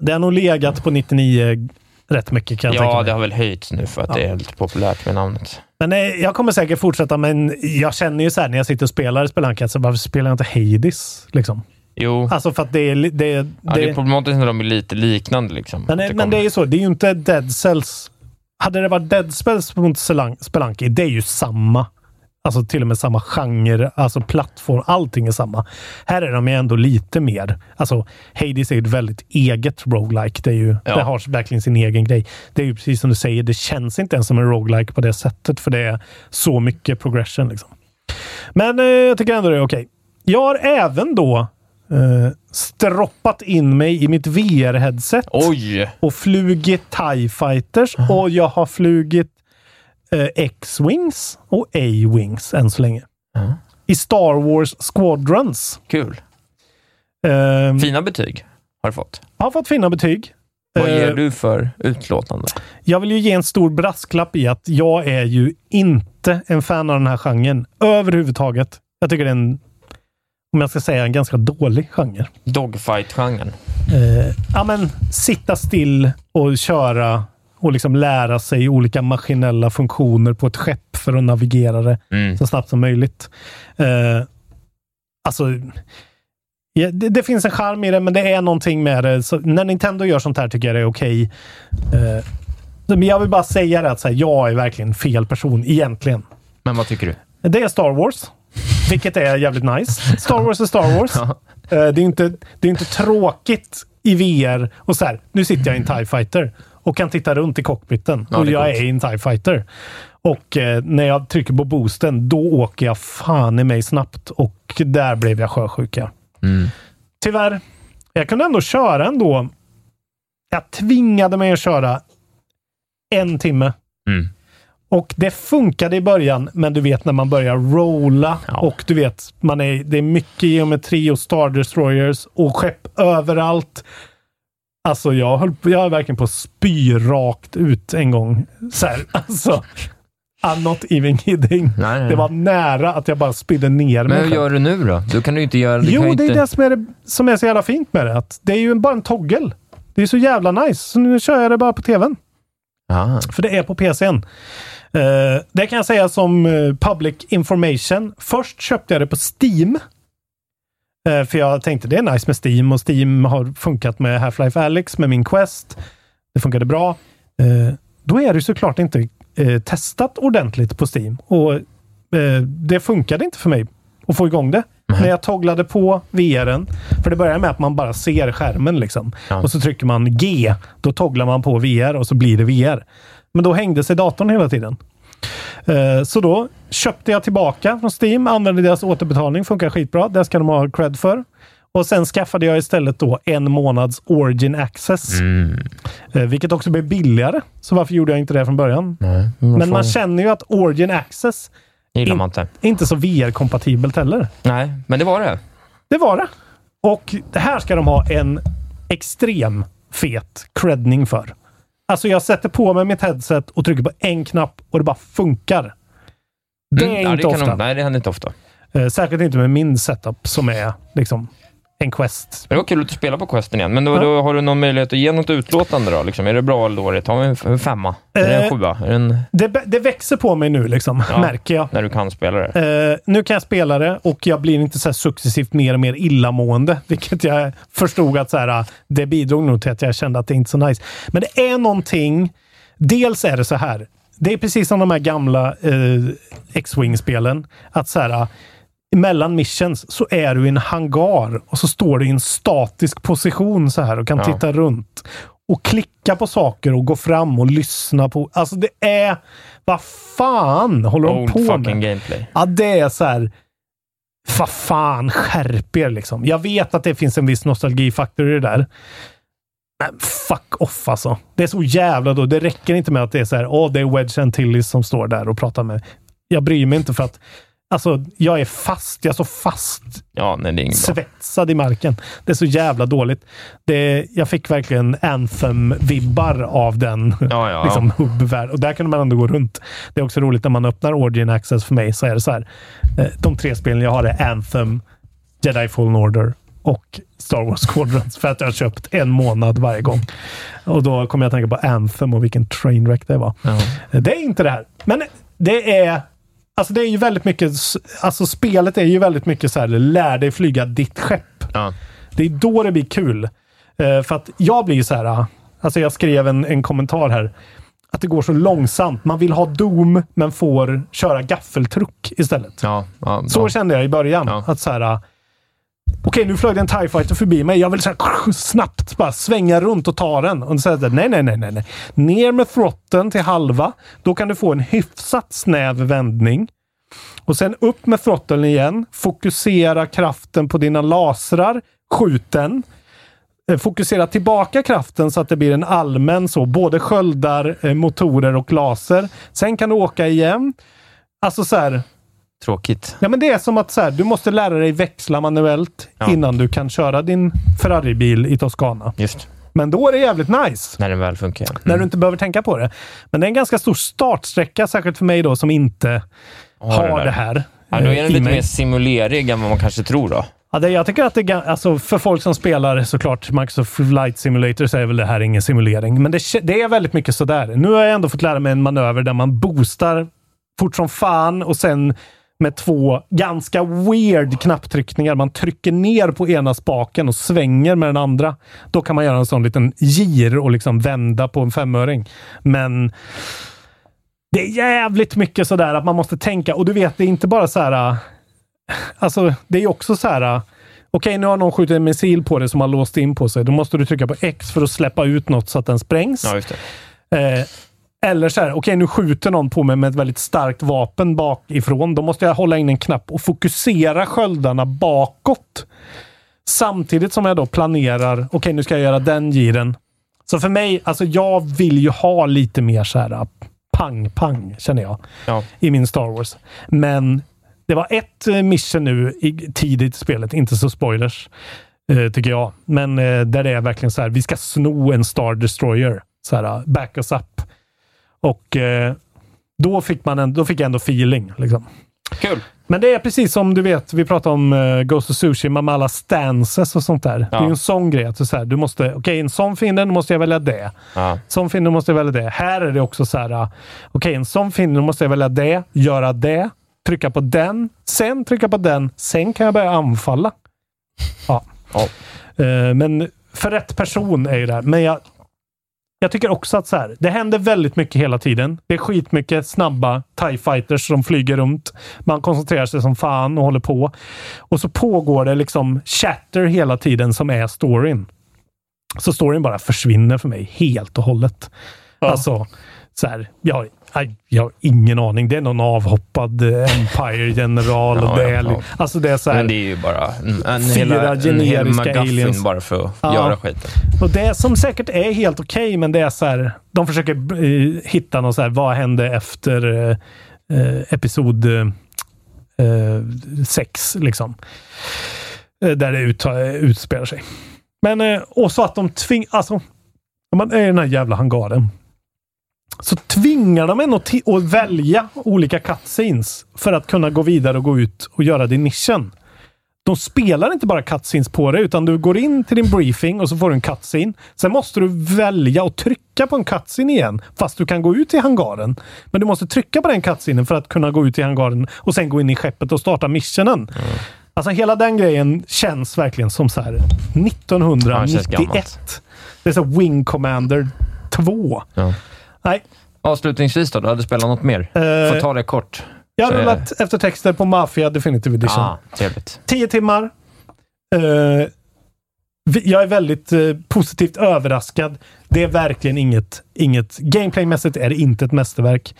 Det har nog legat på 99 rätt mycket kan jag Ja, det har väl höjts nu för att Ja. det är lite populärt med namnet. Men eh, jag kommer säkert fortsätta, men jag känner ju så här när jag sitter och spelar Spelunky, så varför spelar jag inte Hades? Liksom? Jo, Alltså för att det är... Det, det, ja, det är problematiskt när de är lite liknande. Liksom. men, Att men kommer- det är ju så, det är ju inte Dead Cells. Hade det varit Dead Cells mot Spelan- Spelunky, det är ju samma. Alltså till och med samma genre, alltså plattform, allting är samma. Här är de ju ändå lite mer. Alltså Hades är ju ett väldigt eget roguelike. Det, är ju, Ja. det har verkligen sin egen grej. Det är ju precis som du säger, det känns inte ens som en roguelike på det sättet, för det är så mycket progression. Liksom. Men eh, jag tycker ändå det är okej. Jag har även då eh, stroppat in mig i mitt VR-headset och flugit TIE Fighters och jag har flugit eh, X-Wings och A-Wings än så länge. Ja. I Star Wars Squadrons. Kul. Eh, Fina betyg har du fått. har fått fina betyg. Vad Eh, ger du för utlåtande? Jag vill ju ge en stor brasklapp i att jag är ju inte en fan av den här genren överhuvudtaget. Jag tycker det är en, om jag ska säga, en ganska dålig genre. Dogfight-genren. Eh, ja, men sitta still och köra och liksom lära sig olika maskinella funktioner på ett skepp för att navigera det Mm. så snabbt som möjligt. Eh, alltså, ja, det, det finns en charm i det, men det är någonting med det. Så när Nintendo gör sånt här tycker jag det är okej. Eh, men jag vill bara säga det att här, jag är verkligen fel person egentligen. Men vad tycker du? Det är Star Wars, vilket är jävligt nice. Star Wars är Star Wars. Eh, Det är inte, det är inte tråkigt i VR och så här, nu sitter jag i en TIE Fighter och kan titta runt i cockpiten Ja, och jag är i en TIE Fighter. Och eh, när jag trycker på boosten, då åker jag fan i mig snabbt. Och där blev jag sjösjuk. Ja. Mm. Tyvärr. Jag kunde ändå köra ändå. Jag tvingade mig att köra en timme. Mm. Och det funkade i början, men du vet när man börjar rolla och du vet, man är, det är mycket geometri och Star Destroyers och skepp överallt. Alltså jag höll, jag höll verkligen på att spy rakt ut en gång. Så här, alltså. I'm not even kidding. Nej, nej. Det var nära att jag bara spydde ner Men mig hur själv. gör du nu då? Du kan ju inte göra... Du Jo, kan det är inte... det som är, det som är så jävla fint med det. Att det är ju bara en toggle. Det är så jävla nice. Så nu kör jag det bara på tvn. Ah. För det är på PCn. Uh, det kan jag säga som eh, public information. Först köpte jag det på Steam. Eh, för jag tänkte det är nice med Steam och Steam har funkat med Half-Life Alyx med min Quest. Det funkade bra. Eh, då är det såklart inte eh, testat ordentligt på Steam. Och det funkade inte för mig att få igång det. När jag togglade på VRen, för det börjar med att man bara ser skärmen liksom. Och så trycker man G. Då togglar man på VR och så blir det VR. Men då hängde sig datorn hela tiden. Eh, Så då köpte jag tillbaka från Steam, använde deras återbetalning, funkar skitbra. Det ska de ha cred för. Och sen skaffade jag istället då en månads Origin Access. Mm. Eh, Vilket också blev billigare. Så varför gjorde jag inte det från början? men Men man känner ju att Origin Access gillar man inte. inte så VR-kompatibelt heller. Nej, men det var det. Det var det. Och det här ska de ha en extrem fet credning för. Alltså jag sätter på mig mitt headset och trycker på en knapp och det bara funkar. Det är Mm, ja, inte kan ofta. De, nej, det händer inte ofta. Eh, Särskilt inte med min setup som är liksom en Quest. Det var kul att du spelade på Questen igen. Men då, Ja. då har du någon möjlighet att ge något utlåtande då? Liksom? Är det bra eller dåligt? Har vi en femma? Är det en Eh, sjua? Är det en, Det, det växer på mig nu liksom, Ja. märker jag. när du kan spela det? Eh, nu kan jag spela det och jag blir inte så successivt mer och mer illamående. Vilket jag förstod att så här, det bidrog nog till att jag kände att det inte är så nice. Men det är någonting. Dels är det så här. Det är precis som de här gamla eh, X-Wing-spelen. Att så här, mellan missions så är du i en hangar och så står du i en statisk position så här och kan Ja. titta runt. Och klicka på saker och gå fram och lyssna på. Alltså det är... Vad fan håller de Old på fucking med? gameplay. Ja, det är så här. Vad fan, skärp er liksom. Jag vet att det finns en viss nostalgifaktor i det där. Men fuck off alltså. Det är så jävla då. Det räcker inte med att det är så här, åh, det är Wedge Antilles som står där och pratar med. Jag bryr mig inte för att Alltså, jag är fast. Jag står fast. Ja, nej, det är inget bra. Svetsad i marken. Det är så jävla dåligt. Det, jag fick verkligen Anthem-vibbar av den Ja, ja. liksom, hubbvärld. Och där kunde man ändå gå runt. Det är också roligt när man öppnar Origin Access för mig så är det så här. eh, De tre spelen jag har är Anthem, Jedi Fallen Order och Star Wars Squadrons. För att jag har köpt en månad varje gång. Och då kommer jag att tänka på Anthem och vilken trainwreck det var. Ja. Det är inte det här. Men det är... Alltså det är ju väldigt mycket... Alltså spelet är ju väldigt mycket så här, lär dig flyga ditt skepp. Ja. Det är då det blir kul. Eh, för att jag blir så här... Alltså jag skrev en, en kommentar här. Att det går så långsamt. Man vill ha Doom, men får köra gaffeltruck istället. Ja, ja, Så kände jag i början. Ja. Att så här... Okej, nu flög det en TIE fighter förbi mig. Jag vill så här, snabbt bara svänga runt och ta den. Och säga nej, nej, nej, nej, nej. Ner med throtten till halva. Då kan du få en hyfsat snäv vändning. Och sen upp med throtten igen. Fokusera kraften på dina lasrar. Skjut den. Eh, fokusera tillbaka kraften så att det blir en allmän så. Både sköldar, eh, motorer och laser. Sen kan du åka igen. Alltså så här. Tråkigt. Ja, men det är som att så här, du måste lära dig växla manuellt Ja. innan du kan köra din Ferrari-bil i Toscana. Just. Men då är det jävligt nice. När den väl funkar. Mm. När du inte behöver tänka på det. Men det är en ganska stor startsträcka, särskilt för mig då som inte har, det det, här. Ja, då är eh, den i lite mig. mer simulerig än vad man kanske tror då. Ja, det, jag tycker att det alltså, för folk som spelar såklart Microsoft Flight Simulator så är väl det här ingen simulering. Men det, det är väldigt mycket sådär. Nu har jag ändå fått lära mig en manöver där man boostar fort som fan och sen med två ganska weird knapptryckningar. Man trycker ner på ena spaken och svänger med den andra. Då kan man göra en sån liten gir och liksom vända på en femöring. Men det är jävligt mycket sådär att man måste tänka. Och du vet, det är inte bara så här. äh, Alltså, det är också så här. äh, Okej, nu har någon skjutit en missil på dig som har låst in på sig. Då måste du trycka på X för att släppa ut något så att den sprängs. Ja. Eh, Eller så här, okej nu skjuter någon på mig med ett väldigt starkt vapen bakifrån. Då måste jag hålla in en knapp och fokusera sköldarna bakåt. Samtidigt som jag då planerar, okej nu ska jag göra den giren. Så för mig, alltså jag vill ju ha lite mer så här pang-pang, känner jag, Ja. i min Star Wars. Men det var ett eh, mission nu i, tidigt i spelet, inte så spoilers, eh, tycker jag. Men eh, där det är verkligen så här, vi ska sno en Star Destroyer. Så här, back us up. Och eh, då fick, man en, då fick jag ändå feeling. Liksom. Kul! Men det är precis som du vet, vi pratade om uh, Ghost of Sushi med alla stances och sånt där. Det är ju en sån grej. Att så här, du måste, okej, en sån fiende, då måste jag välja det. Ja. Sån fiende måste jag välja det. Här är det också så här, uh, okej, en sån fiende, då måste jag välja det, göra det, trycka på den, sen trycka på den, sen kan jag börja anfalla. Ja. Eh, men för rätt person är ju det här. Men jag, jag tycker också att så här, det händer väldigt mycket hela tiden. Det är skitmycket snabba TIE fighters som flyger runt. Man koncentrerar sig som fan och håller på. Och så pågår det liksom chatter hela tiden som är storyn. Så storyn bara försvinner för mig helt och hållet. Alltså, så här, jag, jag, jag har ingen aning. Det är någon avhoppad eh, Empire-general. Ja, det ja, ja. Alltså det är så här, Men det är ju bara en, en, Fyra hela, en hel generiska McGuffin aliens. bara för att Ja. göra skiten. Och det som säkert är helt okej, men det är så här. De försöker eh, hitta något så här. Vad hände efter eh, eh, episod eh, eh, sex, liksom. Eh, där det ut, eh, utspelar sig. Men, eh, och så att de tvingar, alltså, man är i den här jävla hangaren. Så tvingar de en att, att välja olika cutscenes för att kunna gå vidare och gå ut och göra din mission. De spelar inte bara cutscenes på det, utan du går in till din briefing och så får du en cutscene. Sen måste du välja och trycka på en cutscene igen, fast du kan gå ut i hangaren. Men du måste trycka på den cutscenen för att kunna gå ut i hangaren och sen gå in i skeppet och starta missionen. Alltså hela den grejen känns verkligen som så här Ja, det 1991. det är så Wing Commander 2. Ja. Nej, Avslutningsvis då, du hade spelat något mer? Eh, Får ta det kort. jag har Så är- rullat eftertexter på Mafia Definitive Edition. Ah, trevligt. 10 timmar. Vi- jag är väldigt eh, positivt överraskad. Det är verkligen inget, inget gameplaymässigt är det inte ett mästerverk.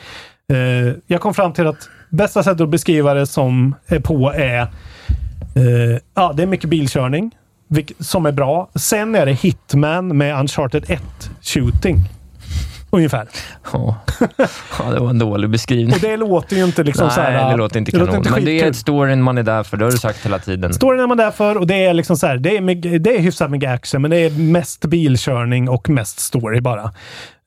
Eh, jag kom fram till att bästa sättet att beskriva det som är på är ja, det är mycket bilkörning som är bra. Sen är det Hitman med Uncharted 1 shooting. Ungefär. Ja. ja, det var en dålig beskrivning. Och det låter ju inte liksom Nej, så här, det låter inte det kanon. låter inte men det är storyn man är där för. Det har du sagt hela tiden. Storyn är man där för och det är liksom så här, det är, det är hyfsat mycket action, men det är mest bilkörning och mest story bara.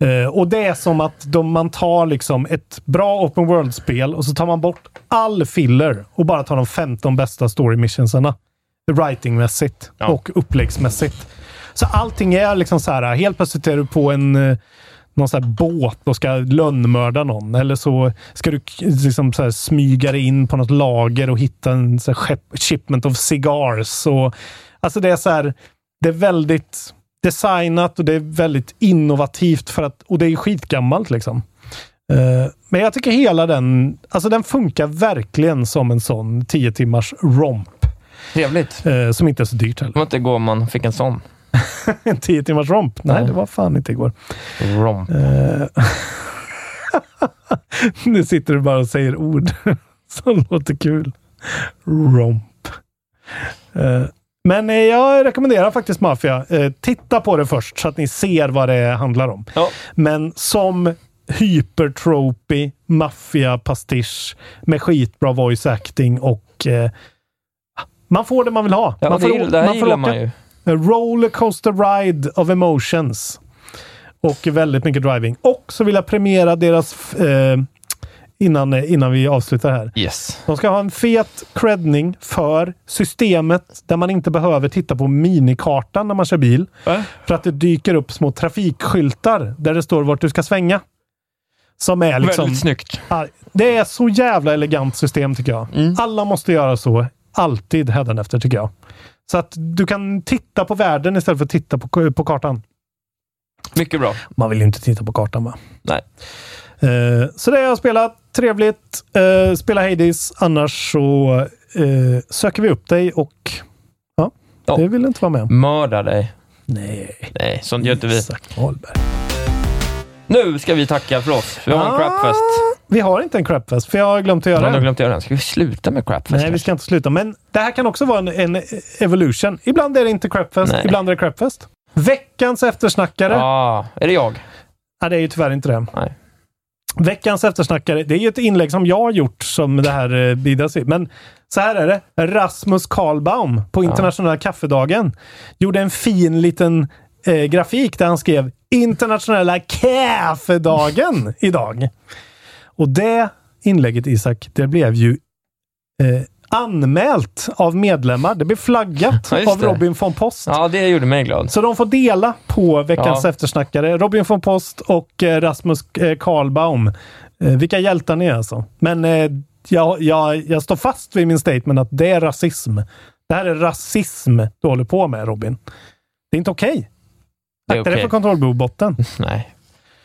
Eh, och det är som att de, man tar liksom ett bra open world-spel och så tar man bort all filler och bara tar de 15 bästa story missionsarna. Writingmässigt och uppläggsmässigt. Så allting är liksom så här, helt plötsligt är du på en eh, någon sån här båt och ska lönnmörda någon. Eller så ska du liksom så smyga dig in på något lager och hitta en så shipment of cigars. Och, alltså det är så här, det är väldigt designat och det är väldigt innovativt för att, och det är skitgammalt liksom. Eh, men jag tycker hela den, alltså den funkar verkligen som en sån 10 timmars romp. Trevligt. Eh, som inte är så dyrt heller. Det var inte igår man fick en sån. en 10 timmars romp? Nej, Nej. det var fan inte igår. Romp. Eh, nu sitter du bara och säger ord som låter kul. Romp. Eh, men eh, jag rekommenderar faktiskt Mafia. Titta på det först så att ni ser vad det handlar om. Men som hypertropy maffia-pastisch med skitbra voice acting och man får det man vill ha. Ja, man det, får, gill- det här man får gillar åka- man ju. A rollercoaster ride of emotions. Och väldigt mycket driving. Och så vill jag premiera deras, eh, innan, innan vi avslutar här. Yes. De ska ha en fet creddning för systemet där man inte behöver titta på minikartan när man kör bil. För att det dyker upp små trafikskyltar där det står vart du ska svänga. Som är liksom... Väldigt snyggt. Det är så jävla elegant system tycker jag. Mm. Alla måste göra så. Alltid hädanefter tycker jag. Så att du kan titta på världen istället för att titta på, på kartan. Mycket bra. Man vill ju inte titta på kartan va? Nej. Eh, så det har jag spelat. Trevligt. Uh, spela Hades. Annars så eh, söker vi upp dig och ja, Ja. det vill inte vara med. Mörda dig. Nej. Nej, sånt gör inte vi. Isak Wahlberg. Nu ska vi tacka för oss. Vi har en Ah, crapfest. Vi har inte en crapfest, för jag har glömt att göra Man har den. glömt att göra den. Ska vi sluta med crapfest? Nej, vi kanske? ska inte sluta. Men det här kan också vara en, en evolution. Ibland är det inte crapfest, Nej. ibland är det crapfest. Veckans eftersnackare. Ja, är det jag? Nej, det är ju tyvärr inte det. Nej. Veckans eftersnackare, det är ju ett inlägg som jag har gjort som det här eh, bidas i. Men så här är det. Rasmus Karlbaum på internationella kaffedagen gjorde en fin liten eh, grafik där han skrev internationella kaffedagen idag. Och det inlägget Isak, det blev ju eh, anmält av medlemmar. Det blev flaggat Ja, av. Robin von Post. Ja, det gjorde mig glad. Så de får dela på veckans Ja. eftersnackare. Robin von Post och eh, Rasmus eh, Karlbaum. Eh, vilka hjältar ni är alltså. Men eh, jag, jag, jag står fast vid min statement att det är rasism. Det här är rasism du håller på med Robin. Det är inte okej. Är Akta dig okej. för kontrollbehovbotten. Nej.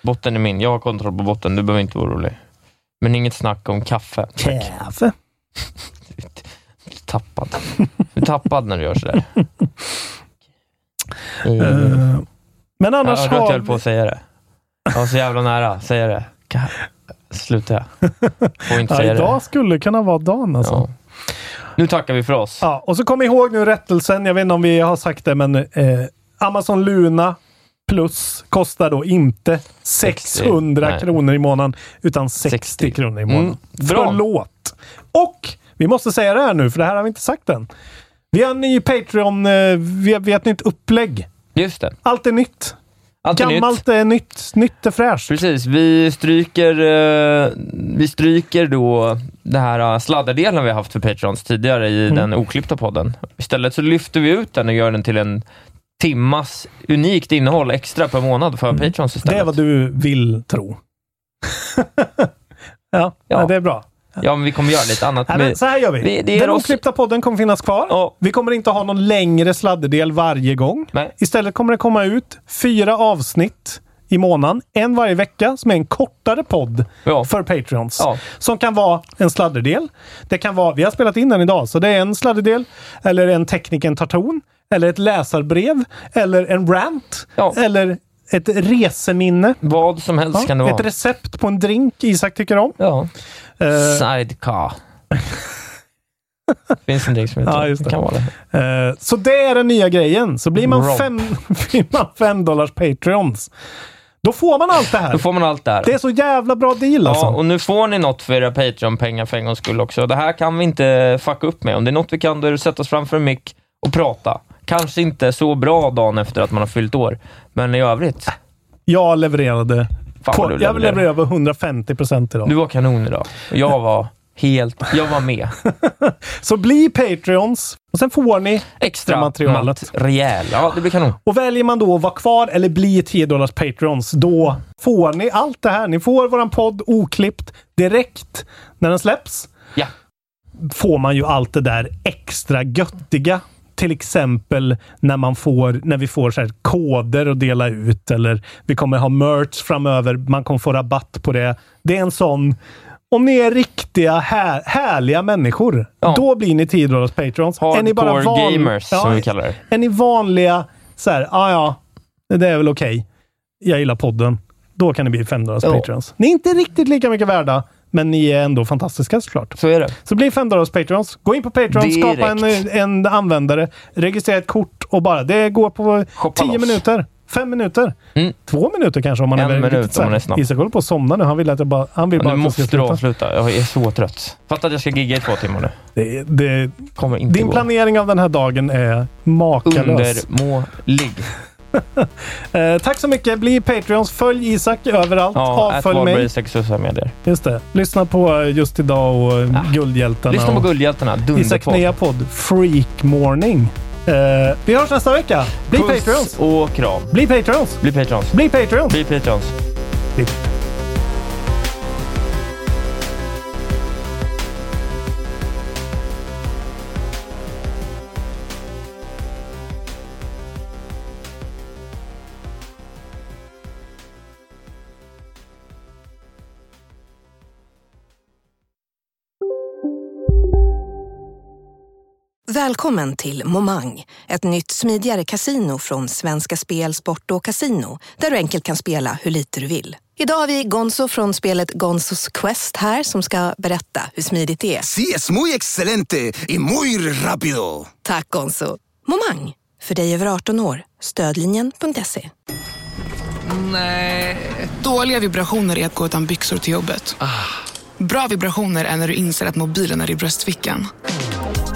Botten är min. Jag har kontroll på botten. Du behöver inte vara orolig. Men inget snack om kaffe. Tack. Kaffe. Du är tappad. Du är tappad när du gör sådär. Eh, men Jag annars jag har höll på att säga det. Jag var så jävla nära. Säga det. Sluta jag. Får inte ja, säga idag det. skulle kunna vara dagen alltså. Ja. Nu tackar vi för oss. Ja, och så kom ihåg nu rättelsen. Jag vet inte om vi har sagt det, men eh, Amazon Luna Plus kostar då inte 600 nej. kronor i månaden, utan 60, 60. kronor i månaden. Mm, bra. Förlåt! Och vi måste säga det här nu, för det här har vi inte sagt än. Vi har en ny Patreon, eh, vi har, vi har ett nytt upplägg. Just det. Allt är nytt. Allt är nytt. Gammalt är nytt, nytt är fräscht. Precis, vi stryker, eh, vi stryker då den här eh, sladdardelen vi har haft för Patrons tidigare i Mm. den oklippta podden. Istället så lyfter vi ut den och gör den till en timmas unikt innehåll extra per månad för Patrons istället. Mm. Det är vad du vill tro. ja, Ja. det är bra. Ja, men vi kommer göra lite annat. Nej, men så här gör vi. vi- det Den oss- oklippta podden kommer finnas kvar. Ja. Vi kommer inte ha någon längre sladderdel varje gång. Nej. Istället kommer det komma ut fyra avsnitt i månaden. En varje vecka som är en kortare podd Ja. för Patreons. Ja. Som kan vara en sladderdel. Det kan vara, vi har spelat in den idag, så det är en sladderdel. Eller en tekniken tar ton. Eller ett läsarbrev. Eller en rant. Ja. Eller ett reseminne. Vad som helst Ja, kan det ett vara. recept på en drink Isak tycker om. Ja. Eh, Sidecar. finns en drink som heter Ja, just det. kan vara det. Eh, så det är den nya grejen. Så blir man Rob. fem, blir man fem dollars Patreons, då får man allt det här. Då får man allt där. Det är så jävla bra deal alltså. Ja, och nu får ni något för era Patreon-pengar för en gångs skull också. Det här kan vi inte fucka upp med. Om det är något vi kan, då är det att sätta oss framför en mick och prata. Kanske inte så bra dagen efter att man har fyllt år, men i övrigt. Jag levererade. Fan På, jag levererade. på 150 procent idag. Du var kanon idag. Jag var helt... Jag var med. Så bli Patreons och sen får ni Extra materialet. material. Ja, det blir kanon. Och väljer man då att vara kvar eller bli 10 dollars Patreons, då får ni allt det här. Ni får våran podd oklippt direkt när den släpps. Ja. får man ju allt det där extra göttiga. Till exempel när, man får, när vi får så här koder att dela ut eller vi kommer ha merch framöver. Man kommer få rabatt på det. Det är en sån... Om ni är riktiga här, härliga människor, Ja. då blir ni 10 dollars patrons. Är ni bara Hardcore van- gamers, Ja, som vi kallar det. Är ni vanliga, så här, ja ja, det är väl okej. Jag gillar podden. Då kan ni bli 5 dollars Ja. patrons. Ni är inte riktigt lika mycket värda, men ni är ändå fantastiska såklart. Så är det. Så bli 5 dollars patrons. Gå in på Patreon, skapa en, Direkt. en användare, registrera ett kort och bara. Det går på Shoppa 10 loss. minuter. Fem minuter. Mm. Två minuter kanske om man En är minut riktigt om man är snabb. Isak håller på att somna nu. Han vill, att jag bara, han vill bara Nu måste du sluta. avsluta. Jag är så trött. Fatta att jag ska gigga i två timmar nu. Det, det, Kommer inte din gå. planering av den här dagen är makalös. Undermålig. Eh, tack så mycket. Bli Patreons. Följ Isak överallt. Ja, Avfölj mig. sex sociala medier. Just det. Lyssna på eh, Just idag och ja. Guldhjältarna. Lyssna på Guldhjältarna. Isak nya podd Freak Morning. Eh, vi hörs nästa vecka. Bli Puss Patreons. och kram. Bli Patreons. Bli Patrons. Bli Patreons. Bli Patrons. Bli. Välkommen till Momang, ett nytt smidigare casino från Svenska Spel, Sport och Casino där du enkelt kan spela hur lite du vill. Idag har vi Gonzo från spelet Gonzos Quest här som ska berätta hur smidigt det är. Sí, es muy excelente y muy rápido. Tack Gonzo. Momang, för dig över 18 år. Stödlinjen.se. Nej. Dåliga vibrationer är att gå utan byxor till jobbet. Bra vibrationer är när du inser att mobilen är i bröstfickan.